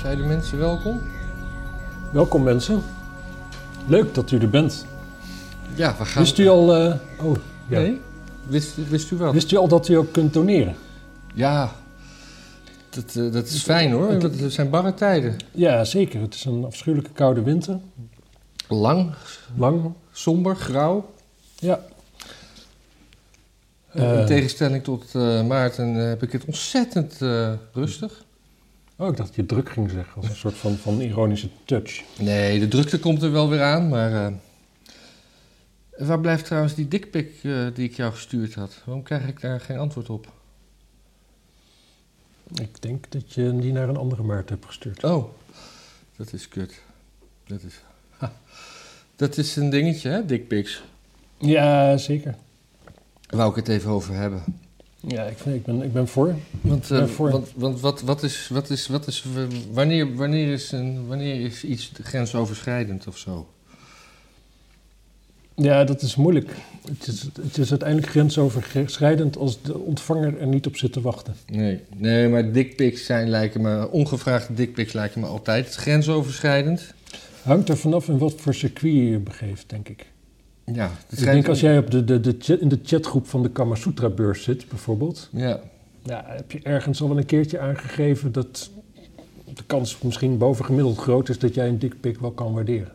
Zijn de mensen welkom? Welkom mensen. Leuk dat u er bent. Ja, we gaan... Wist u al... eh, oh, ja. Nee? Wist, wist u wel? Wist u al dat u ook kunt doneren? Ja. Dat, eh, dat is fijn hoor. Het zijn barre tijden. Ja, zeker. Het is een afschuwelijke koude winter. Lang, Lang. somber, grauw. Ja. In Eh. tegenstelling tot eh, Maarten heb ik het ontzettend rustig. Oh, ik dacht dat je druk ging zeggen. Als een soort van, van ironische touch. Nee, de drukte komt er wel weer aan, maar... eh, waar blijft trouwens die dikpik eh, die ik jou gestuurd had? Waarom krijg ik daar geen antwoord op? Ik denk dat je die naar een andere Maarten hebt gestuurd. Oh, dat is kut. Dat is... Ha. Dat is een dingetje, hè, dickpics. Ja, zeker. Wou ik het even over hebben. Ja, ik, ik, ben, ik ben voor. Want, eh, voor. want, want wat, wat is, wat is, wat is, wanneer, wanneer, is een, wanneer is iets grensoverschrijdend of zo? Ja, dat is moeilijk. Het is, het is uiteindelijk grensoverschrijdend als de ontvanger er niet op zit te wachten. Nee, nee maar dickpics zijn lijken me, ongevraagde dickpics lijken me altijd grensoverschrijdend. Hangt er vanaf in wat voor circuit je je begeeft, denk ik. Ja, Ik denk als jij op de, de, de chat, in de chatgroep van de Kama Sutra beurs zit, bijvoorbeeld. Ja, Ja, heb je ergens al wel een keertje aangegeven dat de kans misschien bovengemiddeld groot is dat jij een dikpik wel kan waarderen.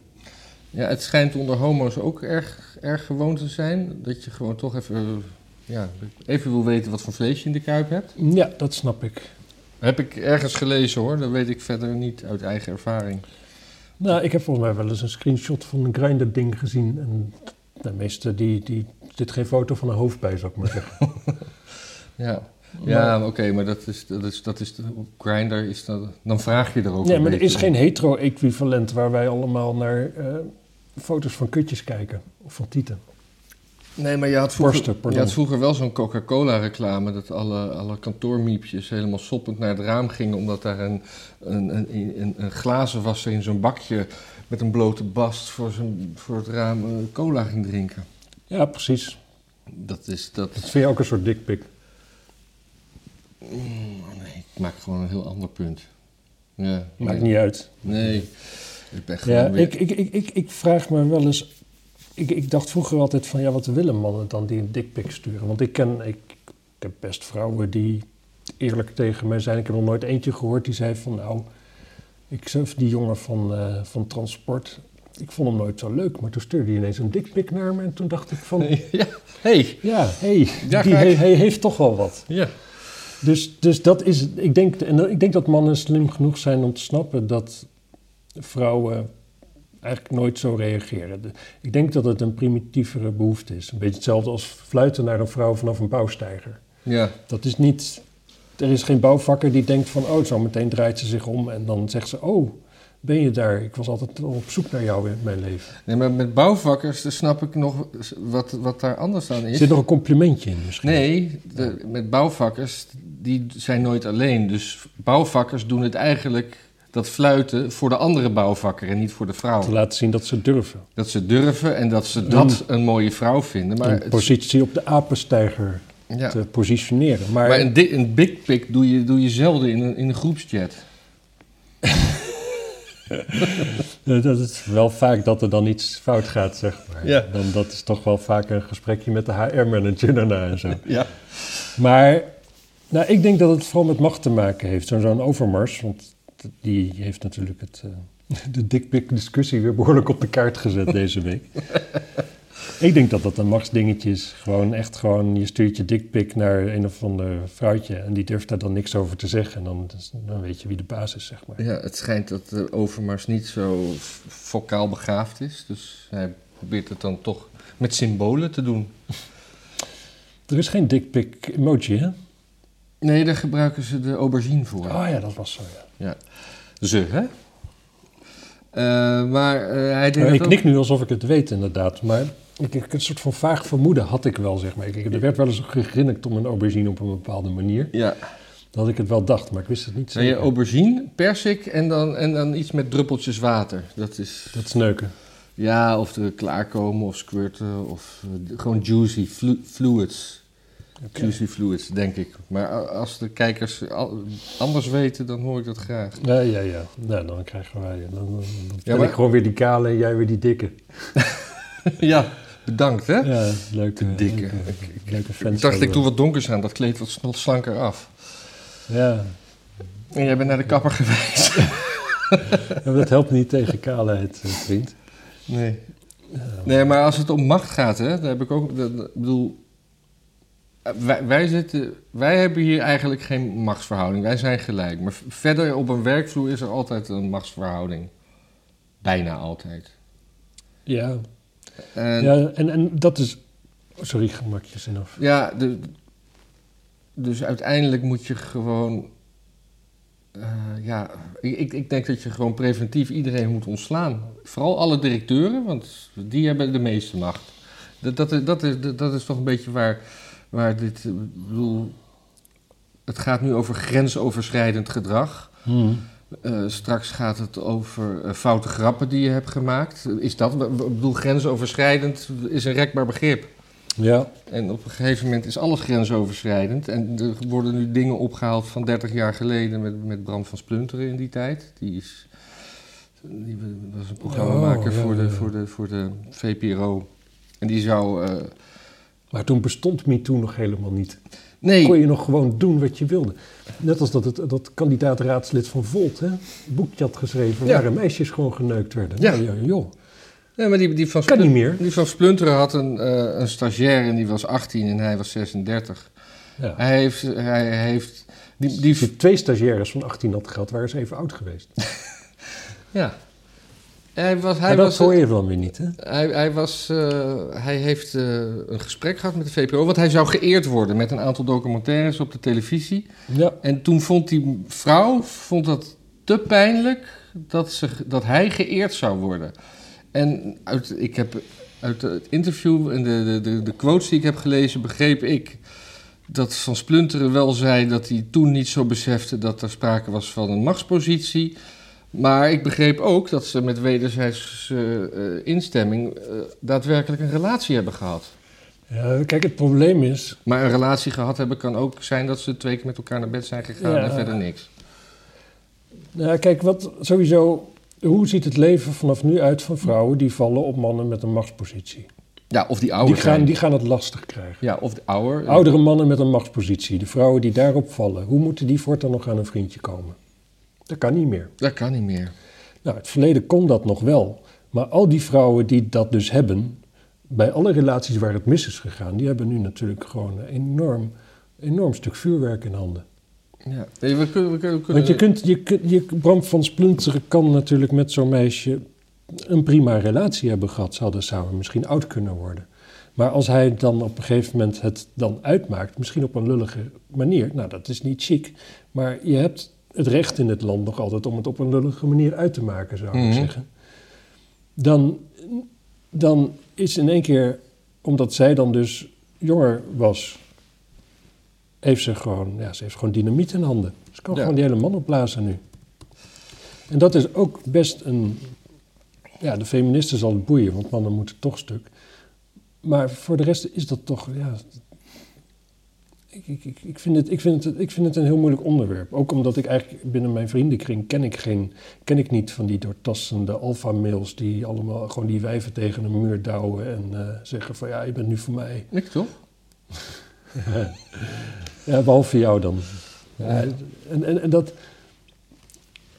ja, het schijnt onder homo's ook erg, erg gewoon te zijn. Dat je gewoon toch even, ja, even wil weten wat voor vlees je in de kuip hebt. Ja, dat snap ik. Heb ik ergens gelezen hoor, dat weet ik verder niet uit eigen ervaring. Nou, ik heb volgens mij wel eens een screenshot van een grinder ding gezien. En de meeste die, die zit geen foto van een hoofd bij, zou ik maar zeggen. Ja, ja oké, maar dat is, dat is, dat is Grindr is dat, dan vraag je er ook Nee, maar er is geen hetero-equivalent waar wij allemaal naar eh, foto's van kutjes kijken. Of van tieten. Nee, maar je had vroeger, je had vroeger wel zo'n Coca-Cola-reclame... dat alle, alle kantoormiepjes helemaal soppend naar het raam gingen... omdat daar een, een, een, een, een glazenwasser in zo'n bakje... met een blote bast voor, zijn, voor het raam eh, cola ging drinken. Ja, precies. Dat is... Dat, Dat vind je ook een soort dikpik. Mm, nee, ik maak gewoon een heel ander punt. Ja, Maakt nee. niet uit. Nee, ik ben gewoon Ja, weer... ik, ik, ik, ik vraag me wel eens. Ik, ik dacht vroeger altijd van ja, wat willen mannen dan die een dikpik sturen? Want ik ken, ik, ik heb best vrouwen die eerlijk tegen mij zijn. Ik heb nog nooit eentje gehoord die zei van nou, ik zelf die jongen van, eh, van transport. Ik vond hem nooit zo leuk, maar toen stuurde hij ineens een dikpik naar me. En toen dacht ik van, ja, hey. ja, hey, Ja, die hij heeft toch wel wat. Ja. Dus, dus dat is, ik denk, en ik denk dat mannen slim genoeg zijn om te snappen dat vrouwen eigenlijk nooit zo reageren. Ik denk dat het een primitievere behoefte is. Een beetje hetzelfde als fluiten naar een vrouw vanaf een bouwsteiger. Ja, Dat is niet, er is geen bouwvakker die denkt van, oh, zo meteen draait ze zich om en dan zegt ze, oh, ben je daar? Ik was altijd op zoek naar jou in mijn leven. nee, maar met bouwvakkers dan snap ik nog wat, wat daar anders aan Er is. zit nog een complimentje in misschien. Nee, de, met bouwvakkers, die zijn nooit alleen. Dus bouwvakkers doen het eigenlijk, dat fluiten, voor de andere bouwvakker en niet voor de Te vrouw. laten zien dat ze durven. Dat ze durven en dat ze dat een mooie vrouw vinden. Maar, een positie op de apensteiger ja. te positioneren. Maar, maar een, big pic doe je, doe je zelden in een, in een groepschat. Dat is wel vaak dat er dan iets fout gaat, zeg maar. Ja. Dan, dat is toch wel vaak een gesprekje met de HR-manager daarna en zo. Ja. Maar nou, ik denk dat het vooral met macht te maken heeft. Zo'n zo'n overmars, want die heeft natuurlijk het, eh, de dikpik discussie weer behoorlijk op de kaart gezet deze week. ik denk dat dat een machtsdingetje is. Gewoon echt gewoon, je stuurt je dikpik naar een of ander vrouwtje... en die durft daar dan niks over te zeggen. En dan, dan weet je wie de baas is, zeg maar. ja, het schijnt dat de Overmars niet zo vocaal begaafd is. Dus hij probeert het dan toch met symbolen te doen. Er is geen dikpik emoji, hè? Nee, daar gebruiken ze de aubergine voor. Oh ja, dat was zo, ja. Ze, hè? Eh, maar eh, hij deed ik ook- knik nu alsof ik het weet, inderdaad. Maar ik, ik, een soort van vaag vermoeden had ik wel, zeg maar. Ik, er werd wel eens gegrinnikt om een aubergine op een bepaalde manier. Ja, Dat ik het wel dacht, maar ik wist het niet je zeker. aubergine, persik en dan, en dan iets met druppeltjes water. Dat is... Dat is neuken. Ja, of er klaarkomen of squirten of eh, gewoon juicy flu- fluids. Juicy fluids, denk ik. Maar als de kijkers anders weten, dan hoor ik dat graag. Ja, ja, ja. Nou, dan krijgen wij... Dan, dan, dan ben maar- ik gewoon weer die kale en jij weer die dikke. ja, bedankt hè. Ja, leuke, De dikke. leuke, leuke fans. Ik dacht, ik doe wat donkers aan, dat kleedt wat sl- slanker af. Ja. En jij bent naar de kapper geweest. ja, dat helpt niet tegen kaleheid, eh, vriend. Nee. Nee, maar als het om macht gaat, hè, dan heb ik ook. dat- Ik bedoel. Wij, wij, zitten, wij hebben hier eigenlijk geen machtsverhouding. Wij zijn gelijk. Maar verder op een werkvloer is er altijd een machtsverhouding. Bijna altijd. Ja, En ja en, en dat is... Sorry, maak je zin af. Ja, de, dus uiteindelijk moet je gewoon. eh, ja, ik, ik- denk dat je gewoon preventief iedereen moet ontslaan. Vooral alle directeuren, want die hebben de meeste macht. Dat, dat, is, dat is toch een beetje waar, waar dit. eh, Ik bedoel, het gaat nu over grensoverschrijdend gedrag. Hmm. Eh, straks gaat het over eh, foute grappen die je hebt gemaakt. Is dat, ik bedoel, grensoverschrijdend is een rekbaar begrip. Ja, En op een gegeven moment is alles grensoverschrijdend. En er worden nu dingen opgehaald van 30 jaar geleden met, met Bram van Splunteren in die tijd. Die, is, die was een programmamaker Oh, ja, voor, de, ja. Voor, de, voor de VPRO. En die zou... maar toen bestond MeToo nog helemaal niet. nee, Kon je nog gewoon doen wat je wilde. Net als dat, het, dat kandidaat-raadslid van Volt hè, een boekje had geschreven... Ja. waar meisjes gewoon geneukt werden. Ja. Joh, nee, maar die, die, van kan niet meer. die van Splunteren had een, eh, een stagiair en die was 18 en hij was 36. Ja. Hij heeft... Hij heeft die, die, Als je twee stagiaires van 18 had gehad, waren ze even oud geweest. ja. Hij was, hij maar dat was, hoor je dan weer niet, hè? Hij, hij, was, eh, hij heeft eh, een gesprek gehad met de VPRO, want hij zou geëerd worden met een aantal documentaires op de televisie. Ja. En toen vond die vrouw vond dat te pijnlijk dat, ze, dat hij geëerd zou worden. En uit, ik heb uit het interview en de, de, de, de quotes die ik heb gelezen, begreep ik dat Van Splunteren wel zei dat hij toen niet zo besefte dat er sprake was van een machtspositie. Maar ik begreep ook dat ze met wederzijds eh, instemming eh, daadwerkelijk een relatie hebben gehad. ja. Kijk, het probleem is... Maar een relatie gehad hebben kan ook zijn dat ze twee keer met elkaar naar bed zijn gegaan Ja. en verder niks. Nou, kijk, wat sowieso... Hoe ziet het leven vanaf nu uit van vrouwen die vallen op mannen met een machtspositie? Ja, of die ouder Die gaan, zijn. die gaan het lastig krijgen. Ja, of de ouder. Oudere mannen met een machtspositie, de vrouwen die daarop vallen, hoe moeten die voortaan nog aan een vriendje komen? Dat kan niet meer. Dat kan niet meer. Nou, het verleden kon dat nog wel. Maar al die vrouwen die dat dus hebben, bij alle relaties waar het mis is gegaan, die hebben nu natuurlijk gewoon een enorm, enorm stuk vuurwerk in handen. Ja. Nee, we kunnen, we kunnen, we kunnen- Want je kunt, je, kunt- je, Bram van Splunteren kan natuurlijk met zo'n meisje een prima relatie hebben gehad. Ze hadden samen misschien oud kunnen worden. Maar als hij dan op een gegeven moment het dan uitmaakt, misschien op een lullige manier, nou dat is niet chic, maar je hebt het recht in het land nog altijd om het op een lullige manier uit te maken, zou ik Mhm. zeggen. Dan, dan is in één keer, omdat zij dan dus jonger was, heeft ze gewoon, ja, ze heeft gewoon dynamiet in handen. Ze kan Ja. gewoon die hele man opblazen nu. En dat is ook best een, ja, de feministen zal het boeien, want mannen moeten toch stuk. Maar voor de rest is dat toch, ja... Ik, ik, ik, vind het, ik, vind het, ik vind het een heel moeilijk onderwerp. Ook omdat ik eigenlijk binnen mijn vriendenkring ken ik, geen, ken ik niet van die doortastende alfa-mails... die allemaal gewoon die wijven tegen een muur douwen en eh, zeggen van... ja, je bent nu voor mij. Ik toch? Ja, behalve jou dan. Ja, en, en, en dat...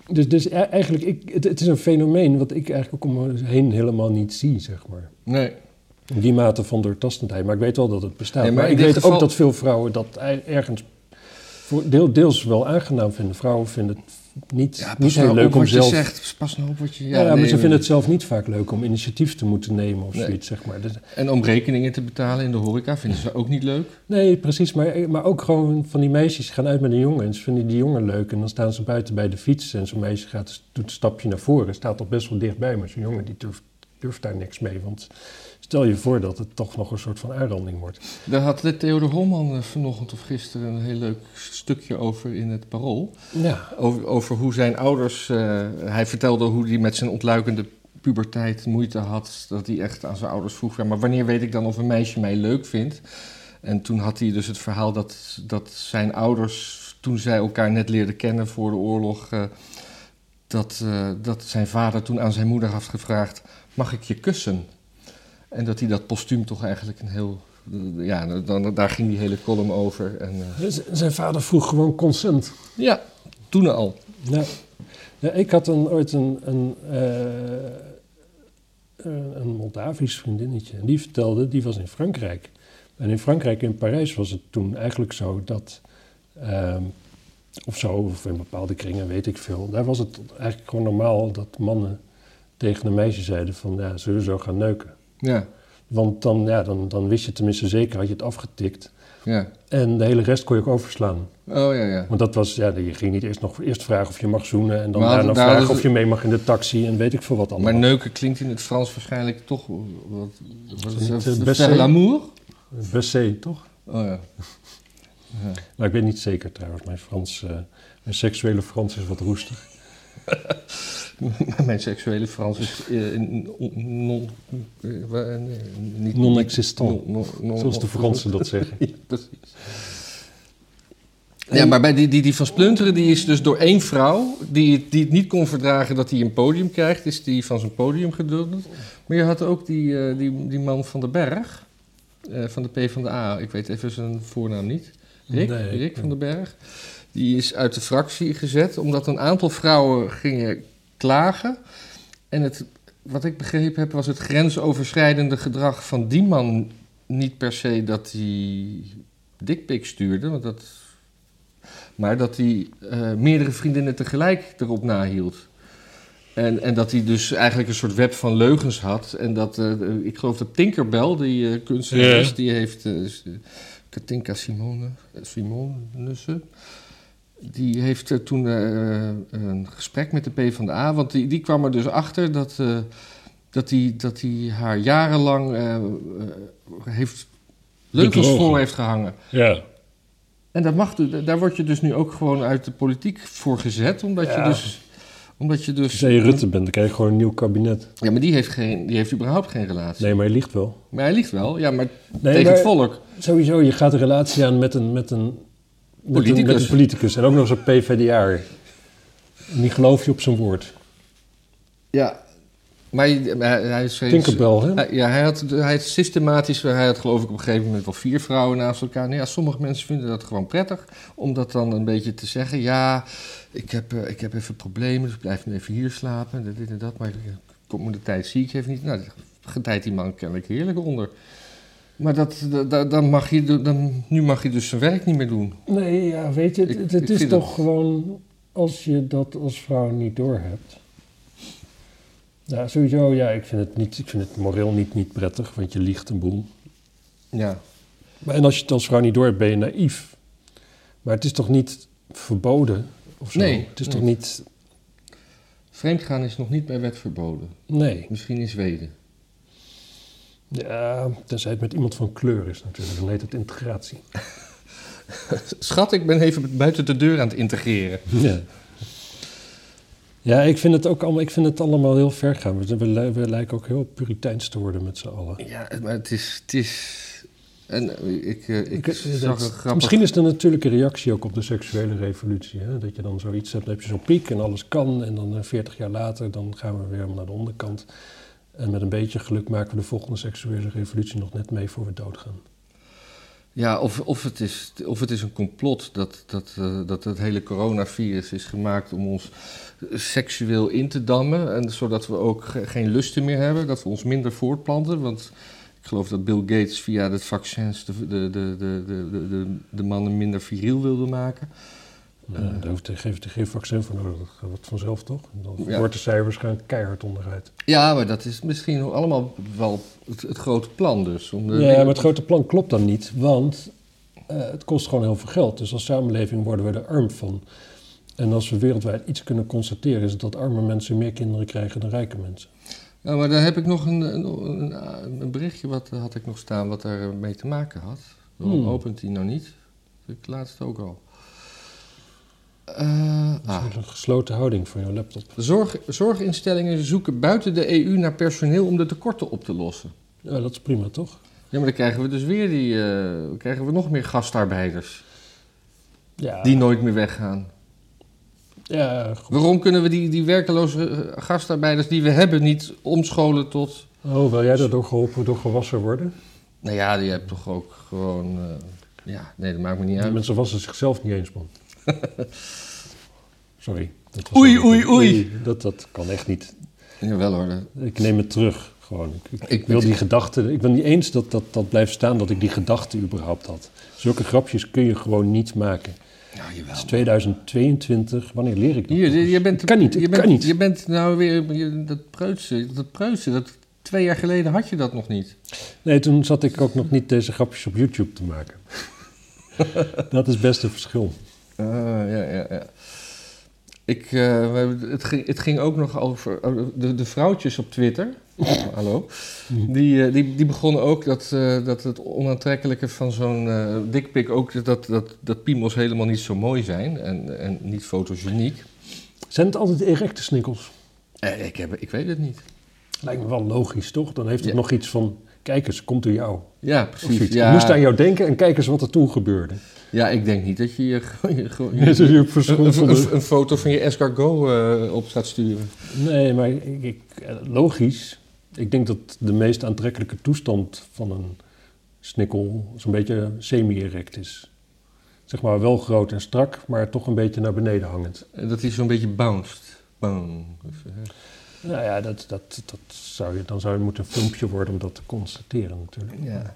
Dus, dus e- eigenlijk, ik, het, het is een fenomeen wat ik eigenlijk ook om me heen helemaal niet zie, zeg maar. Nee. In die mate van doortastendheid. Maar ik weet wel dat het bestaat. Nee, maar ik weet geval- ook dat veel vrouwen dat ei- ergens voor deel, deels wel aangenaam vinden. Vrouwen vinden het niet, Ja, niet nou heel op leuk om wat je zelf... zegt. Pas nou op wat je... Ja, maar nee, ze vinden het zelf niet vaak leuk om initiatief te moeten nemen of Nee. zoiets, zeg maar. Dus- En om rekeningen te betalen in de horeca vinden ze ook niet leuk. nee, precies. Maar, maar ook gewoon van die meisjes gaan uit met een jongen en ze vinden die jongen leuk. En dan staan ze buiten bij de fiets en zo'n meisje gaat, doet een stapje naar voren. Staat al best wel dichtbij, maar zo'n jongen die durft, durft daar niks mee. Want stel je voor dat het toch nog een soort van aanranding wordt. Daar had de Theodor Holman eh, vanochtend of gisteren een heel leuk stukje over in het Parool. Ja, Over, over hoe zijn ouders... eh, hij vertelde hoe hij met zijn ontluikende puberteit moeite had. Dat hij echt aan zijn ouders vroeg... Ja, maar wanneer weet ik dan of een meisje mij leuk vindt? En toen had hij dus het verhaal dat, dat zijn ouders, toen zij elkaar net leerden kennen voor de oorlog, eh, dat, dat zijn vader toen aan zijn moeder had gevraagd: Mag ik je kussen? En dat hij dat postuum toch eigenlijk een heel. Ja, dan, daar ging die hele column over. En, eh, Zijn vader vroeg gewoon consent. ja, toen al. Ja. ja ik had een, ooit een, een, eh, een een Moldavisch vriendinnetje. En die vertelde, die was in Frankrijk. En in Frankrijk, in Parijs, was het toen eigenlijk zo dat... ehm, of zo, of in bepaalde kringen, weet ik veel. Daar was het eigenlijk gewoon normaal dat mannen tegen een meisje zeiden van... Ja, zullen we zo gaan neuken? Ja, Want dan, ja, dan, dan wist je tenminste zeker, had je het afgetikt. ja. En de hele rest kon je ook overslaan. Oh ja, ja. Want dat was, ja, je ging niet eerst nog eerst vragen of je mag zoenen en dan Maar daarna daar vragen of je mee mag in de taxi en weet ik veel wat allemaal. Maar neuken klinkt in het Frans waarschijnlijk toch. Wat, wat is het? eh, l'amour? Bessé, toch? Oh ja. ja. Maar ik weet niet zeker trouwens. Mijn, Frans, eh, mijn seksuele Frans is wat roestig. Mijn seksuele Frans is eh, non, eh, nee, niet- Non-existent. non- non- Zoals de Fransen dat zeggen. Ja, precies. Ja, maar bij die, die, die van Splunteren, die is dus door één vrouw, die, die het niet kon verdragen dat hij een podium krijgt, is die van zijn podium geduld. Maar je had ook die, eh, die, die man van de Berg, eh, van de P van de A, ik weet even zijn voornaam niet. Rick, Nee, Rick van den Berg. Die is uit de fractie gezet omdat een aantal vrouwen gingen klagen. En het, wat ik begrepen heb, was het grensoverschrijdende gedrag van die man niet per se dat hij dikpik stuurde, want dat, maar dat hij eh, meerdere vriendinnen tegelijk erop nahield. En, en dat hij dus eigenlijk een soort web van leugens had. En dat, eh, ik geloof dat Tinkerbell, die eh kunstenares, Ja. die heeft... Katinka Simone, eh, Simonussen, die heeft eh, toen eh, een gesprek met de PvdA, want die, die kwam er dus achter dat, eh, dat, die, dat die haar jarenlang eh, eh, heeft heeft gehangen. Ja. En dat mag, daar word je dus nu ook gewoon uit de politiek voor gezet, omdat Ja. je dus... Omdat je dus Als je Rutte bent, dan krijg je gewoon een nieuw kabinet. Ja, maar die heeft, geen, die heeft überhaupt geen relatie. Nee, maar je liegt wel. Maar hij ligt wel, ja, maar Nee, tegen maar het volk. Sowieso, je gaat een relatie aan met een, met een, Politicus. met een politicus. En ook nog eens een PvdA. En die geloof je op zijn woord. Ja, maar hij, is... Tinkerbell, hè? Hij- Ja, hij had, hij had systematisch, hij had geloof ik op een gegeven moment wel vier vrouwen naast elkaar. Nou ja, sommige mensen vinden dat gewoon prettig, om dat dan een beetje te zeggen. Ja, ik heb, eh, ik heb even problemen, dus ik blijf nu even hier slapen, dit, dit en dat. Maar komt me de tijd zie ik even niet. Nou, daar gedijt die man kennelijk heerlijk onder. Maar dat, dat- dan mag je, dan, nu mag je dus zijn werk niet meer doen. Nee, ja, weet je, het, Ik- het, het ik is toch gewoon als je dat als vrouw niet doorhebt. Ja, sowieso, ja, ik vind het, niet, ik vind het moreel niet, niet prettig, want je liegt een boel. Ja, Maar, en als je het als vrouw niet doorhebt, ben je naïef. Maar het is toch niet verboden of zo? Nee, Het is nee. toch niet... vreemdgaan is nog niet bij wet verboden. Nee. Misschien in Zweden. Ja, tenzij het met iemand van kleur is natuurlijk. Dan heet het integratie. Schat, ik ben even buiten de deur aan het integreren. Ja. Ja, ik vind het ook allemaal, ik vind het allemaal heel ver gaan. We, we, li- we lijken ook heel puriteins te worden met z'n allen. Ja, maar het is... Het is en eh, ik, eh, ik, Ik- zag dat- een grappig... Misschien is het een natuurlijke reactie ook op de seksuele revolutie. Hè? Dat je dan zoiets hebt, dan heb je zo'n piek en alles kan. En dan eh, 40 jaar later, dan gaan we weer naar de onderkant. En met een beetje geluk maken we de volgende seksuele revolutie nog net mee voor we doodgaan. Ja, of, of, het is, of het is een complot dat, dat, eh, dat het hele coronavirus is gemaakt om ons seksueel in te dammen. En zodat we ook ge- geen lusten meer hebben, dat we ons minder voortplanten. Want ik geloof dat Bill Gates via de vaccins de, de, de, de, de, de, de mannen minder viriel wilde maken. Ja, daar hoeft er geen, geen vaccin voor nodig. Dat gaat het vanzelf toch? Dan Ja. wordt de cijfers gaan keihard onderuit. Ja, maar dat is misschien allemaal wel het, het grote plan dus. Om de Ja, maar het grote plan klopt dan niet, want eh, het kost gewoon heel veel geld. Dus als samenleving worden we er arm van. En als we wereldwijd iets kunnen constateren, is het dat arme mensen meer kinderen krijgen dan rijke mensen. Ja, maar dan heb ik nog een, een, een, berichtje wat eh, had ik nog staan wat daar mee te maken had. Waarom Hmm. opent die nou niet? Ik laatst ook al. Eh, Dat ah. is een gesloten houding van jouw laptop. Zorg, zorginstellingen zoeken buiten de EU naar personeel om de tekorten op te lossen. Ja, dat is prima, toch? Ja, maar dan krijgen we dus weer die, eh, krijgen we nog meer gastarbeiders Ja, die nooit meer weggaan. ja goed. Waarom kunnen we die, die werkeloze eh, gastarbeiders die we hebben niet omscholen tot... Oh, wil jij daardoor geholpen door gewassen worden? Nou ja, die hebt toch ook gewoon... eh, ja, nee, dat maakt me niet Die uit. mensen wassen zichzelf niet eens, man. Sorry. dat was Oei, een- oei, oei. Dat, dat kan echt niet. Jawel hoor. Ik neem het terug, gewoon. Ik, ik, Ik- wil die gedachte... Ik ben niet eens dat, dat dat blijft staan dat ik die gedachte überhaupt had. Zulke grapjes kun je gewoon niet maken. Nou, Het jawel. is 2022. Wanneer leer ik dat? Hier, je bent, Het kan niet, je het bent, kan niet. Je bent nou weer, je- dat preutsen, dat preutsen, dat, twee jaar geleden had je dat nog niet. Nee, toen zat ik ook nog niet deze grapjes op YouTube te maken. dat is best een verschil. Ah, ja, ja, ja. Ik, we hebben- het, ging, het ging ook nog over oh, de, de vrouwtjes op Twitter. Hallo. Die, eh, die, die begonnen ook dat, eh, dat het onaantrekkelijke van zo'n eh dikpik ook dat, dat, dat piemels helemaal niet zo mooi zijn en, en niet fotogeniek. Zijn het altijd erecte snikkels? Eh, ik, heb, ik weet het niet. Lijkt me wel logisch, toch? Dan heeft het Ja. nog iets van... Kijk eens, komt door jou. Ja, precies. Ja, Ik moest aan jou denken en kijk eens wat er toen gebeurde. ja, ik denk niet dat je je, gewoon- je, dus je een, een, foto van je escargot eh, op gaat sturen. Nee, maar ik, ik, eh, logisch. Ik denk dat de meest aantrekkelijke toestand van een snikkel zo'n beetje semi-erect is. Zeg maar wel groot en strak, maar toch een beetje naar beneden hangend. En dat hij zo'n beetje bounced. Bang. Nou ja, dat, dat, dat zou je, dan zou je moeten een filmpje worden om dat te constateren natuurlijk. Ja.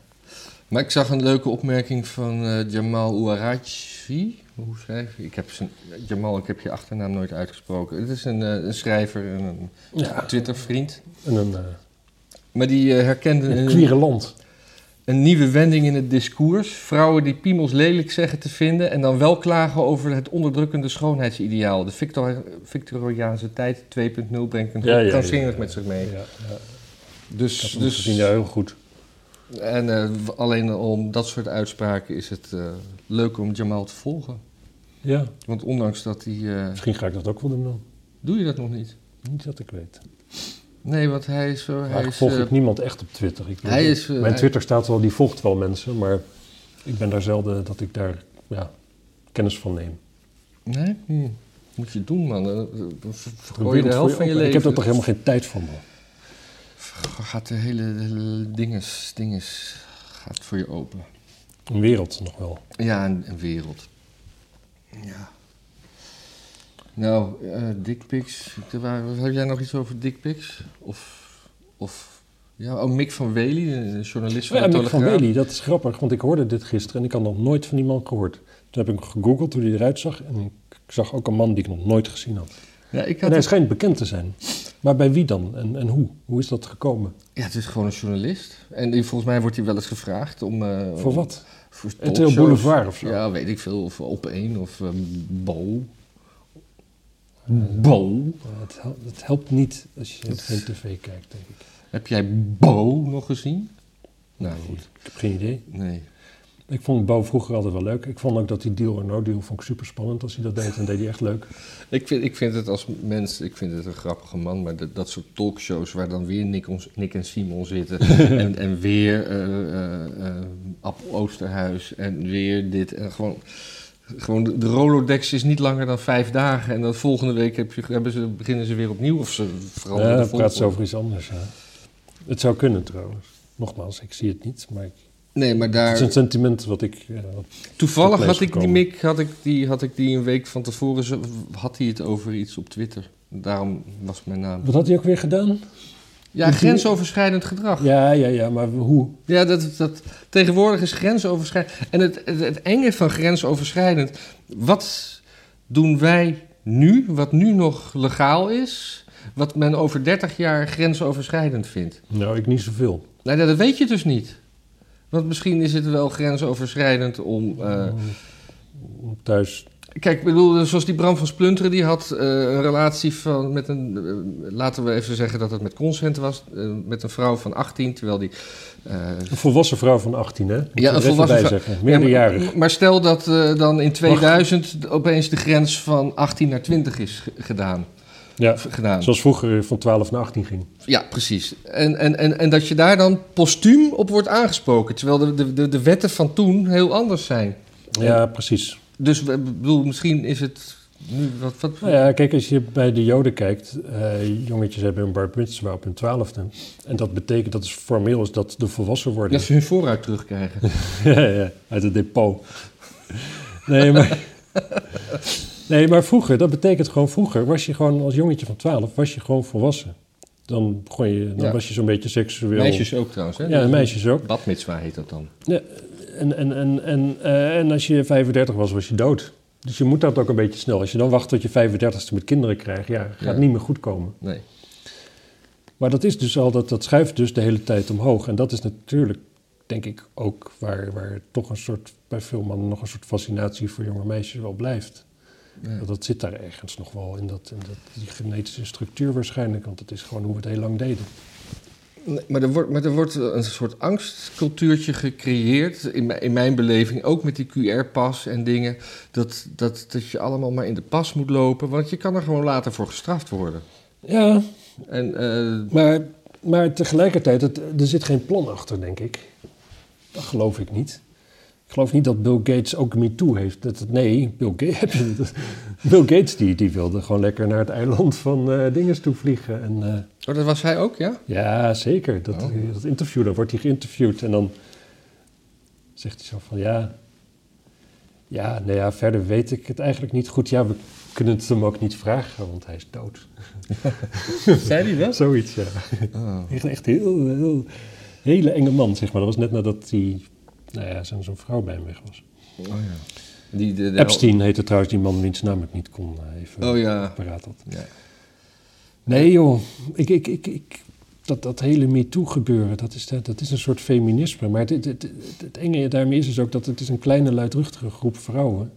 Maar ik zag een leuke opmerking van eh, Jamal Ouarachi. Hoe schrijf je? Ik heb zijn, Jamal, ik heb je achternaam nooit uitgesproken. Het is een, eh, een schrijver en een Ja, Twitter-vriend. en een, eh, Maar die herkende een een. Een nieuwe wending in het discours. Vrouwen die piemels lelijk zeggen te vinden en dan wel klagen over het onderdrukkende schoonheidsideaal. De Victor, Victoriaanse tijd 2.0 brengt een Ja, ja, krankzinnig ja, ja. met zich mee. Ja, ja. Dus, hem dus gezien, ja, heel goed. En eh, alleen om dat soort uitspraken is het eh, leuk om Jamal te volgen. Ja, Want ondanks dat hij... eh, misschien ga ik dat ook wel doen dan. doe je dat nog niet? Niet dat ik weet. Nee, want hij is zo... Hij is, volg eh, ik niemand echt op Twitter. Ik bedoel, hij is, eh, mijn hij- Twitter staat wel, die volgt wel mensen, maar ik ben daar zelden dat ik daar ja, kennis van neem. Nee? Hm. Moet je doen, man. Dan dan vergooi je de helft van je leven. Ik heb daar toch helemaal geen tijd voor, man. Gaat de hele, de dinges, dinges gaat voor je open. Een wereld nog wel. Ja, een, een wereld. Ja. Nou, eh dickpics. Heb jij nog iets over dickpics? Of, of... Ja, oh, Mick van Wely, een journalist van Ja, de Mick van. Wely, dat is grappig, want ik hoorde dit gisteren en ik had nog nooit van die man gehoord. Toen heb ik hem gegoogeld hoe hij eruit zag en ik zag ook een man die ik nog nooit gezien had. Ja, ik En had hij het, schijnt bekend te zijn. Maar bij wie dan en, en hoe? Hoe is dat gekomen? ja, het is gewoon een journalist. En volgens mij wordt hij wel eens gevraagd om... eh, Voor wat? Voor talkshows. Boulevard of zo? Ja, weet ik veel. Of op één of um, Bo. Bo. Het, hel- het helpt niet als je geen tv kijkt, denk ik. Heb jij Bo nog gezien? Nou goed, Ik heb geen idee. nee. Ik vond Bo vroeger altijd wel leuk. Ik vond ook dat die deal or no deal vond ik super spannend als hij dat deed. En deed hij echt leuk. Ik vind, ik vind het als mens, ik vind het een grappige man, maar dat, dat soort talkshows waar dan weer Nick, ons- Nick en Simon zitten en, en weer eh eh, eh, Appel Oosterhuis en weer dit en gewoon, gewoon de, de Rolodex is niet langer dan vijf dagen en dan volgende week heb je, hebben ze, beginnen ze weer opnieuw of ze veranderen Ja, de dan praat ze over iets anders. Ja. Het zou kunnen trouwens. Nogmaals, ik zie het niet. Maar ik- Nee, maar het daar, is een sentiment wat ik... eh, toevallig had ik die. Mick, had ik die, had ik die een week van tevoren, had hij het over iets op Twitter. Daarom was mijn naam. Wat had hij ook weer gedaan? Ja, grensoverschrijdend gedrag. Ja, ja, ja, maar hoe? Ja, dat, dat, tegenwoordig is grensoverschrijdend. En het, het, het enge van grensoverschrijdend. Wat doen wij nu, wat nu nog legaal is, wat men over 30 jaar grensoverschrijdend vindt? Nou, ik niet zoveel. Nou, dat weet je dus niet. Want misschien is het wel grensoverschrijdend om. eh, Om Thuis. Kijk, ik bedoel, zoals die Bram van Splunteren, die had eh, een relatie van, met een, eh, laten we even zeggen dat het met consent was, eh, met een vrouw van 18, terwijl die... Een volwassen vrouw van 18, hè? Moet Ja, een volwassen vrouw. zeggen. Ja, Meerderjarig. maar, maar stel dat dan in 2000 opeens de grens van 18 naar 20 is ge- gedaan. Ja, gedaan. zoals vroeger van 12 naar 18 ging. Ja, precies. En, en, en, en dat je daar dan postuum op wordt aangesproken. Terwijl de, de, de, de wetten van toen heel anders zijn. Ja, precies. Dus ik bedoel, misschien is het nu wat... wat Nou ja, kijk, als je bij de Joden kijkt, eh, jongetjes hebben een bar mitzvah op hun twaalfde. En dat betekent, dat is formeel is dat de volwassen worden. dat ze hun vooruit terugkrijgen. ja, ja, uit het depot. Nee, maar... Nee, maar vroeger, dat betekent gewoon vroeger, was je gewoon als jongetje van 12, was je gewoon volwassen. Dan, begon je, dan Ja. was je zo'n beetje seksueel. Meisjes ook trouwens, hè? Ja, meisjes ook. Badmitswa heet dat dan. Ja, en, en, en, en, eh, en als je 35 was, was je dood. Dus je moet dat ook een beetje snel. Als je dan wacht tot je 35ste met kinderen krijgt, ja, gaat Ja. niet meer goed komen. Nee. Maar dat is dus al, dat, dat schuift dus de hele tijd omhoog. En dat is natuurlijk, denk ik, ook waar, waar toch een soort, bij veel mannen nog een soort fascinatie voor jonge meisjes wel blijft. Ja. Dat, dat zit daar ergens nog wel in, dat, in dat, die genetische structuur waarschijnlijk. Want het is gewoon hoe we het heel lang deden. Maar, er wordt, maar er wordt een soort angstcultuurtje gecreëerd, in, mijn- in mijn beleving, ook met die QR-pas en dingen, dat, dat, dat je allemaal maar in de pas moet lopen, want je kan er gewoon later voor gestraft worden. Ja, En eh, maar, maar tegelijkertijd, het, er zit geen plan achter, denk ik. Dat geloof ik niet. Ik geloof niet dat Bill Gates ook MeToo heeft. Dat, nee, Bill Gates, Bill Gates die, die wilde gewoon lekker naar het eiland van eh dinges toe vliegen. En, eh, oh, dat was hij ook, ja? ja, zeker. Dat, Oh. dat interview, dan wordt hij geïnterviewd en dan zegt hij zo van ja. Ja, nou ja, verder weet ik het eigenlijk niet goed. Ja, we kunnen het hem ook niet vragen, want hij is dood. Zei hij dat? Zoiets, ja. Oh. Echt, echt heel, heel, hele enge man, zeg maar. Dat was net nadat hij, nou ja, zo'n zo'n vrouw bij hem weg was. Oh, ja. Die, de, de- Epstein heette trouwens die man wiens naam ik niet kon eh, even Oh ja. paraat had. ja. Nee joh, ik, ik, ik, ik, dat, dat hele MeToo gebeuren, dat is, dat, dat is een soort feminisme. Maar het, het, het, enge daarmee is dus ook dat het is een kleine luidruchtige groep vrouwen...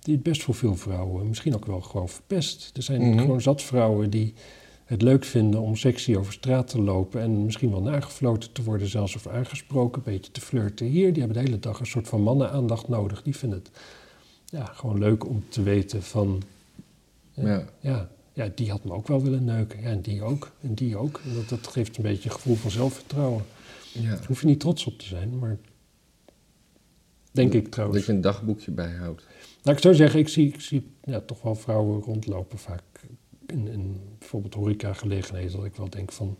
die het best voor veel vrouwen misschien ook wel gewoon verpest. Er zijn Mhm. gewoon zat vrouwen die het leuk vinden om sexy over straat te lopen... en misschien wel nagefloten te worden zelfs of aangesproken, een beetje te flirten. Hier, die hebben de hele dag een soort van mannenaandacht nodig. Die vinden het ja, gewoon leuk om te weten van... Ja. Ja, ja, die had me ook wel willen neuken. Ja, en die ook. En die ook. En dat, dat geeft een beetje een gevoel van zelfvertrouwen. ja. Daar hoef je niet trots op te zijn, maar... Denk ik Dat trouwens. je een dagboekje bijhoudt. Nou, ik zou zeggen, ik zie, ik zie ja, toch wel vrouwen rondlopen vaak in, in bijvoorbeeld horecagelegenheden. Dat ik wel denk van...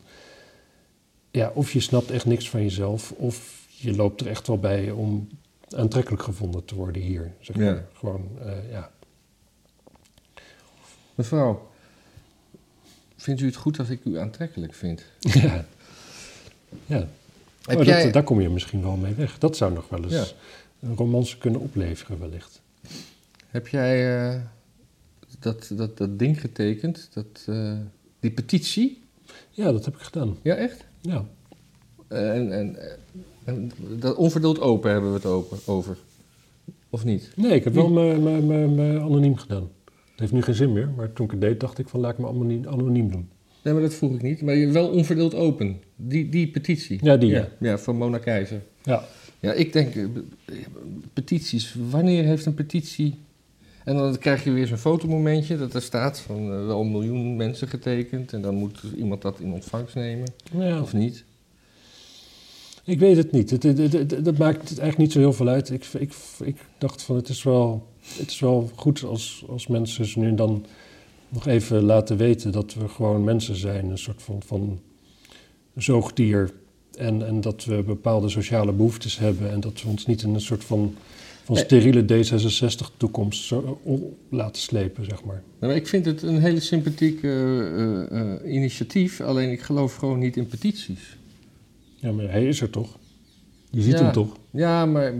Ja, of je snapt echt niks van jezelf, of je loopt er echt wel bij om aantrekkelijk gevonden te worden hier. Zeg maar. Ja. Gewoon, eh, ja. Mevrouw, vindt u het goed als ik u aantrekkelijk vind? ja. Ja, Oh, jij... daar kom je misschien wel mee weg. Dat zou nog wel eens Ja. een romance kunnen opleveren, wellicht. Heb jij eh, dat, dat, dat ding getekend? Dat, eh, die petitie? Ja, dat heb ik gedaan. Ja, echt? Ja, Eh, en, en, en dat onverdeeld open hebben we het open, over. Of niet? nee, ik heb wel me anoniem gedaan. Het heeft nu geen zin meer, maar toen ik het deed, dacht ik van laat ik me anoniem, anoniem doen. Nee, maar dat vroeg ik niet. Maar je wel onverdeeld open. Die, die petitie. Ja, die, ja. Ja, van Mona Keizer. Ja, Ja, ik denk, eh, petities. Wanneer heeft een petitie... En dan krijg je weer zo'n fotomomentje dat er staat van eh, wel een miljoen mensen getekend. En dan moet iemand dat in ontvangst nemen, ja. of niet? ik weet het niet. Het, het, het- het- dat maakt eigenlijk niet zo heel veel uit. Ik, ik, ik dacht van het is wel, het is wel goed als, als mensen ze nu en dan nog even laten weten dat we gewoon mensen zijn. Een soort van, van zoogdier. En, en dat we bepaalde sociale behoeftes hebben. En dat we ons niet in een soort van, van steriele D66-toekomst zo o- laten slepen, zeg maar. Nou, ik vind het een hele sympathiek eh, eh, eh, initiatief. Alleen ik geloof gewoon niet in petities. Ja, maar hij is er toch? Je ziet Ja. hem toch? Ja, maar...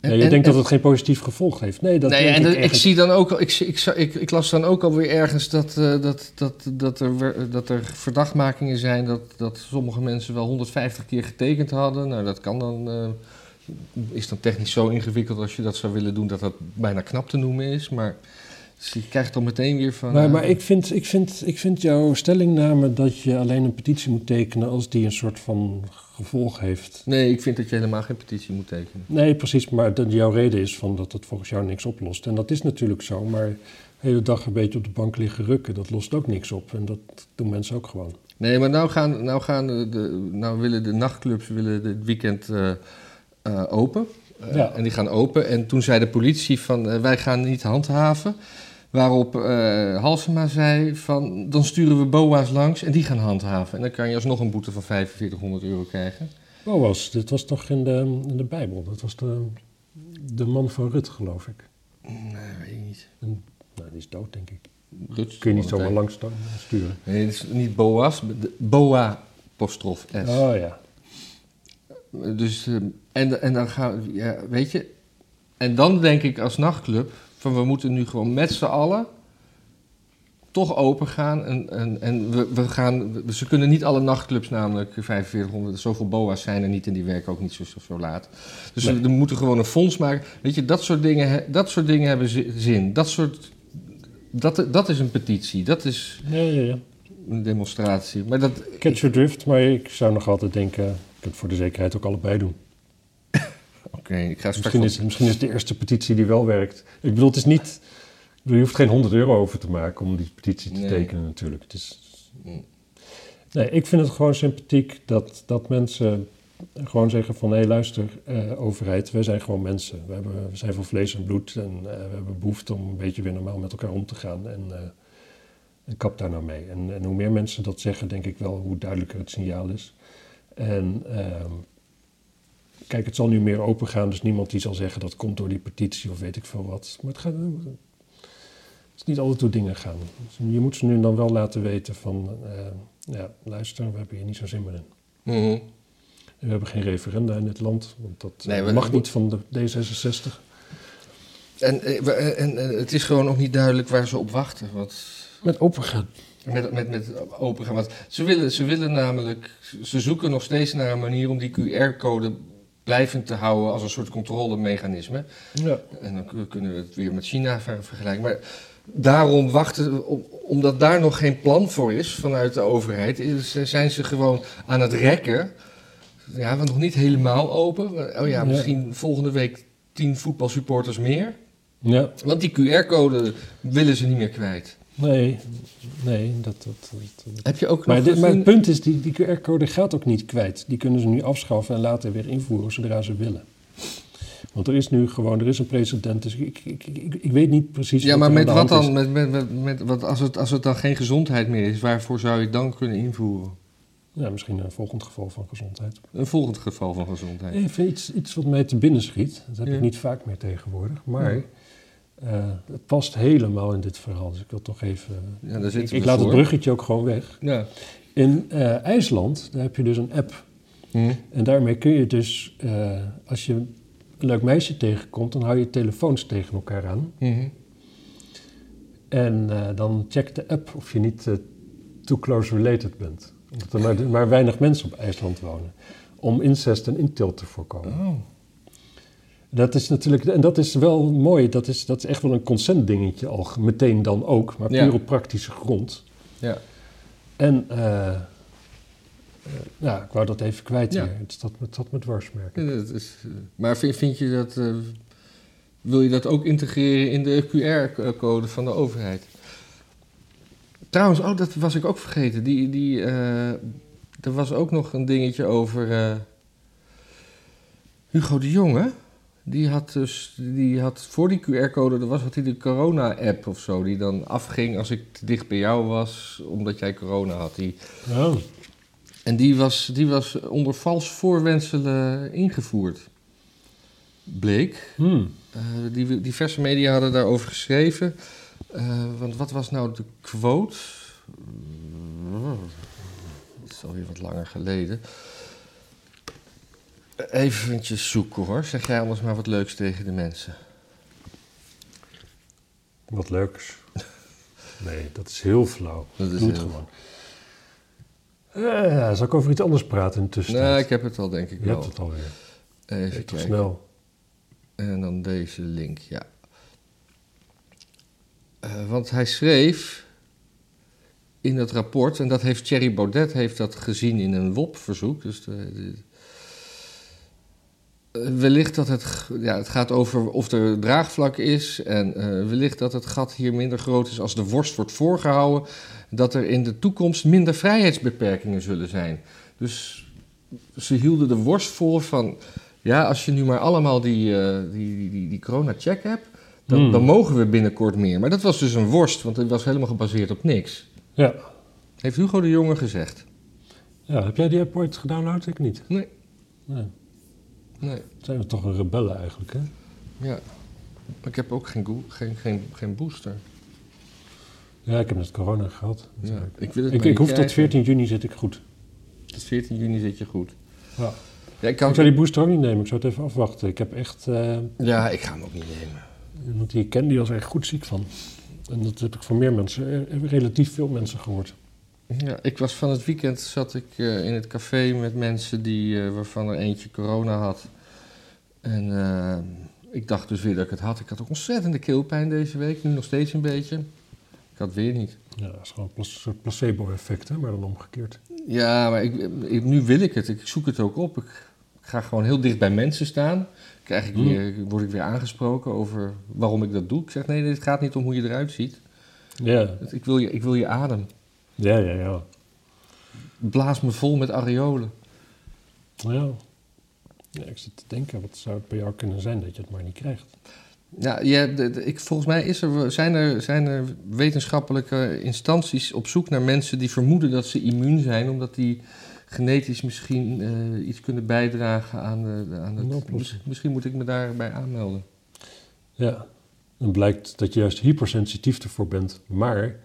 Ja, je denkt dat het geen positief gevolg heeft. Nee, dat nee, denk en ik ik, zie dan ook, ik, ik, ik, ik las dan ook alweer ergens dat, eh, dat, dat, dat, er, dat er verdachtmakingen zijn dat, dat sommige mensen wel 150 keer getekend hadden. Nou, dat kan dan, eh, is dan technisch zo ingewikkeld als je dat zou willen doen dat dat bijna knap te noemen is. Maar Dus je krijgt dan meteen weer van... Maar, eh, maar ik, vind, ik, vind, ik vind jouw stellingname dat je alleen een petitie moet tekenen als die een soort van gevolg heeft. Nee, ik vind dat je helemaal geen petitie moet tekenen. Nee, precies, maar jouw reden is van dat het volgens jou niks oplost. En dat is natuurlijk zo, maar de hele dag een beetje op de bank liggen rukken, dat lost ook niks op. En dat doen mensen ook gewoon. Nee, maar nou, gaan, nou, gaan de, nou willen de nachtclubs willen dit weekend eh, eh, open. Eh, Ja. En die gaan open. En toen zei de politie van eh, wij gaan niet handhaven. Waarop Halsema zei van dan sturen we BOA's langs en die gaan handhaven. En dan kan je alsnog een boete van 4500 euro krijgen. Boas, dit was toch in de, in de Bijbel? Dat was de, de man van Rut, geloof ik. Nee, weet ik niet. En, nou, die is dood, denk ik. Ruts, Kun je niet zomaar langs sturen. Nee, het is niet BOA's, BOA apostrof S. Oh ja. Dus, eh, en, en dan gaan we, ja, weet je, en dan denk ik als nachtclub, van we moeten nu gewoon met z'n allen toch open gaan. En, en, en we, we gaan, ze kunnen niet alle nachtclubs namelijk 4500, zoveel boa's zijn er niet en die werken ook niet zo, zo, laat. Dus Nee. we, we moeten gewoon een fonds maken. Weet je, dat soort dingen, dat soort dingen hebben zi- zin. Dat soort, dat, dat is een petitie, dat is Ja, ja, ja. een demonstratie. Maar dat, Catch your drift, maar ik zou nog altijd denken, het voor de zekerheid ook allebei doen. oké, ik ga straks... Misschien is, misschien is het de eerste petitie die wel werkt. Ik bedoel, het is niet... je hoeft geen 100 euro over te maken om die petitie te Nee. tekenen natuurlijk. Het is, Mm. nee, ik vind het gewoon sympathiek dat, dat mensen gewoon zeggen van... hé, luister, eh, overheid, wij zijn gewoon mensen. We, hebben, we zijn van vlees en bloed en eh, we hebben behoefte om een beetje weer normaal met elkaar om te gaan. En, eh, en kap daar nou mee. En, en hoe meer mensen dat zeggen, denk ik wel hoe duidelijker het signaal is. En... ehm, Kijk, het zal nu meer open gaan, dus niemand die zal zeggen dat komt door die petitie of weet ik veel wat. Maar het, gaat, het is niet altijd hoe dingen gaan. Dus je moet ze nu dan wel laten weten van, eh, ja, luister, we hebben hier niet zo zin meer in. Mhm. We hebben geen referenda in dit land, want dat Nee, eh, mag niet van de D66. En, eh, en, en het is gewoon nog niet duidelijk waar ze op wachten. Want Met open gaan. Met, met, met open gaan. Want ze willen, ze willen namelijk, ze zoeken nog steeds naar een manier om die QR-code blijvend te houden als een soort controlemechanisme. Ja. En dan kun- kunnen we het weer met China ver- vergelijken. Maar daarom wachten, om- omdat daar nog geen plan voor is vanuit de overheid, is, zijn ze gewoon aan het rekken. Ja, want nog niet helemaal open. Oh ja, Ja. misschien volgende week tien voetbalsupporters meer. ja, Want die QR-code willen ze niet meer kwijt. Nee, nee, dat... dat, Heb je ook Maar, nog dit- maar het punt is, die, die QR-code gaat ook niet kwijt. Die kunnen ze nu afschaffen en later weer invoeren zodra ze willen. Want er is nu gewoon, er is een precedent, dus ik, ik, ik, ik weet niet precies Ja, maar met wat dan? Met, met, met, met, wat als, het, als het dan geen gezondheid meer is, waarvoor zou je het dan kunnen invoeren? Ja, misschien een volgend geval van gezondheid. Een volgend geval van gezondheid. Even iets, iets wat mij te binnen schiet. Dat heb Ja. ik niet vaak meer tegenwoordig. Maar. Eh, het past helemaal in dit verhaal. Dus ik wil toch even... Ja, daar ik ik laat het bruggetje ook gewoon weg. Ja. In eh, IJsland, daar heb je dus een app. Hm. En daarmee kun je dus, eh, als je een leuk meisje tegenkomt, dan hou je telefoons tegen elkaar aan. Mhm. En dan checkt de app of je niet too close related bent. Omdat er maar, maar weinig mensen op IJsland wonen. Om incest en intilt te voorkomen. Oh. Dat is natuurlijk, en dat is wel mooi, dat is, dat is echt wel een consent dingetje al, meteen dan ook, maar puur Ja. op praktische grond. Ja. En, eh, eh, ja, ik wou dat even kwijt Ja. hier. Het zat, het zat me dwars, merk ik. Ja, dat is, eh, maar vind, vind je dat... wil je dat ook integreren in de QR-code van de overheid? Trouwens, oh, dat was ik ook vergeten. Die, die, er was ook nog een dingetje over Hugo de Jonge. Die had dus, die had voor die QR-code, er was had hij de corona-app of zo, die dan afging als ik te dicht bij jou was, omdat jij corona had. Die, Oh, en die was, die was onder vals voorwenselen ingevoerd. Bleek. hmm. Eh, die, diverse media hadden daarover geschreven. Eh, want wat was nou de quote? Het is alweer wat langer geleden. Eventjes zoeken hoor. Zeg jij anders maar wat leuks tegen de mensen. Wat leuks. Nee, dat is heel flauw. Dat is Doe het heel- gewoon. Eh, zal ik over iets anders praten intussen? Nee, ik heb het al denk ik Je wel. hebt het alweer. Even Even kijken. snel. En dan deze link, ja. Eh, want hij schreef in het rapport, en dat heeft Thierry Baudet heeft dat gezien in een WOP-verzoek. Dus de, de- wellicht dat het, ja, het gaat over of er draagvlak is. En eh, wellicht dat het gat hier minder groot is als de worst wordt voorgehouden. Dat er in de toekomst minder vrijheidsbeperkingen zullen zijn. Dus ze hielden de worst voor van. Ja, als je nu maar allemaal die, eh, die, die, die, die corona-check hebt, dan, Hmm. dan mogen we binnenkort meer. Maar dat was dus een worst, want het was helemaal gebaseerd op niks. Ja. Heeft Hugo de Jonge gezegd. ja. Heb jij die app ooit gedownload? Ik niet. Nee. Nee. Nee, Zijn we toch een rebellen eigenlijk, hè? ja. Maar ik heb ook geen, geen, geen, geen booster. Ja, ik heb net corona gehad. Ja, ik wil het Ik, hoef tot krijgen. 14 juni zit ik goed. Tot 14 juni zit je goed. Ja. Ja, ik, kan, Ik zou die booster ook niet nemen. Ik zou het even afwachten. Ik heb echt eh, ja, ik ga hem ook niet nemen. iemand die ik ken, die was er echt goed ziek van. En dat heb ik van meer mensen, eh, relatief veel mensen gehoord. Ja, ik was van het weekend zat ik eh, in het café met mensen die, eh, waarvan er eentje corona had. En eh, ik dacht dus weer dat ik het had. Ik had ook ontzettende keelpijn deze week, nu nog steeds een beetje. Ik had weer niet. Ja, dat is gewoon een soort placebo-effect, hè, maar dan omgekeerd. Ja, maar ik, ik- nu wil ik het. Ik zoek het ook op. Ik, ga gewoon heel dicht bij mensen staan. Krijg ik Hmm. weer, word ik weer aangesproken over waarom ik dat doe. Ik zeg nee, dit gaat niet om hoe je eruit ziet. Ja, Ik wil je, ik wil je adem. Ja, ja, ja. Blaas me vol met areolen. Ja. ja. Ik zit te denken, wat zou het bij jou kunnen zijn dat je het maar niet krijgt? Ja, ja de- de- ik, volgens mij is er, zijn, er, zijn er wetenschappelijke instanties op zoek naar mensen die vermoeden dat ze immuun zijn, omdat die genetisch misschien eh, iets kunnen bijdragen aan, de, aan het. misschien moet ik me daarbij aanmelden. Ja. Dan blijkt dat je juist hypersensitief ervoor bent, maar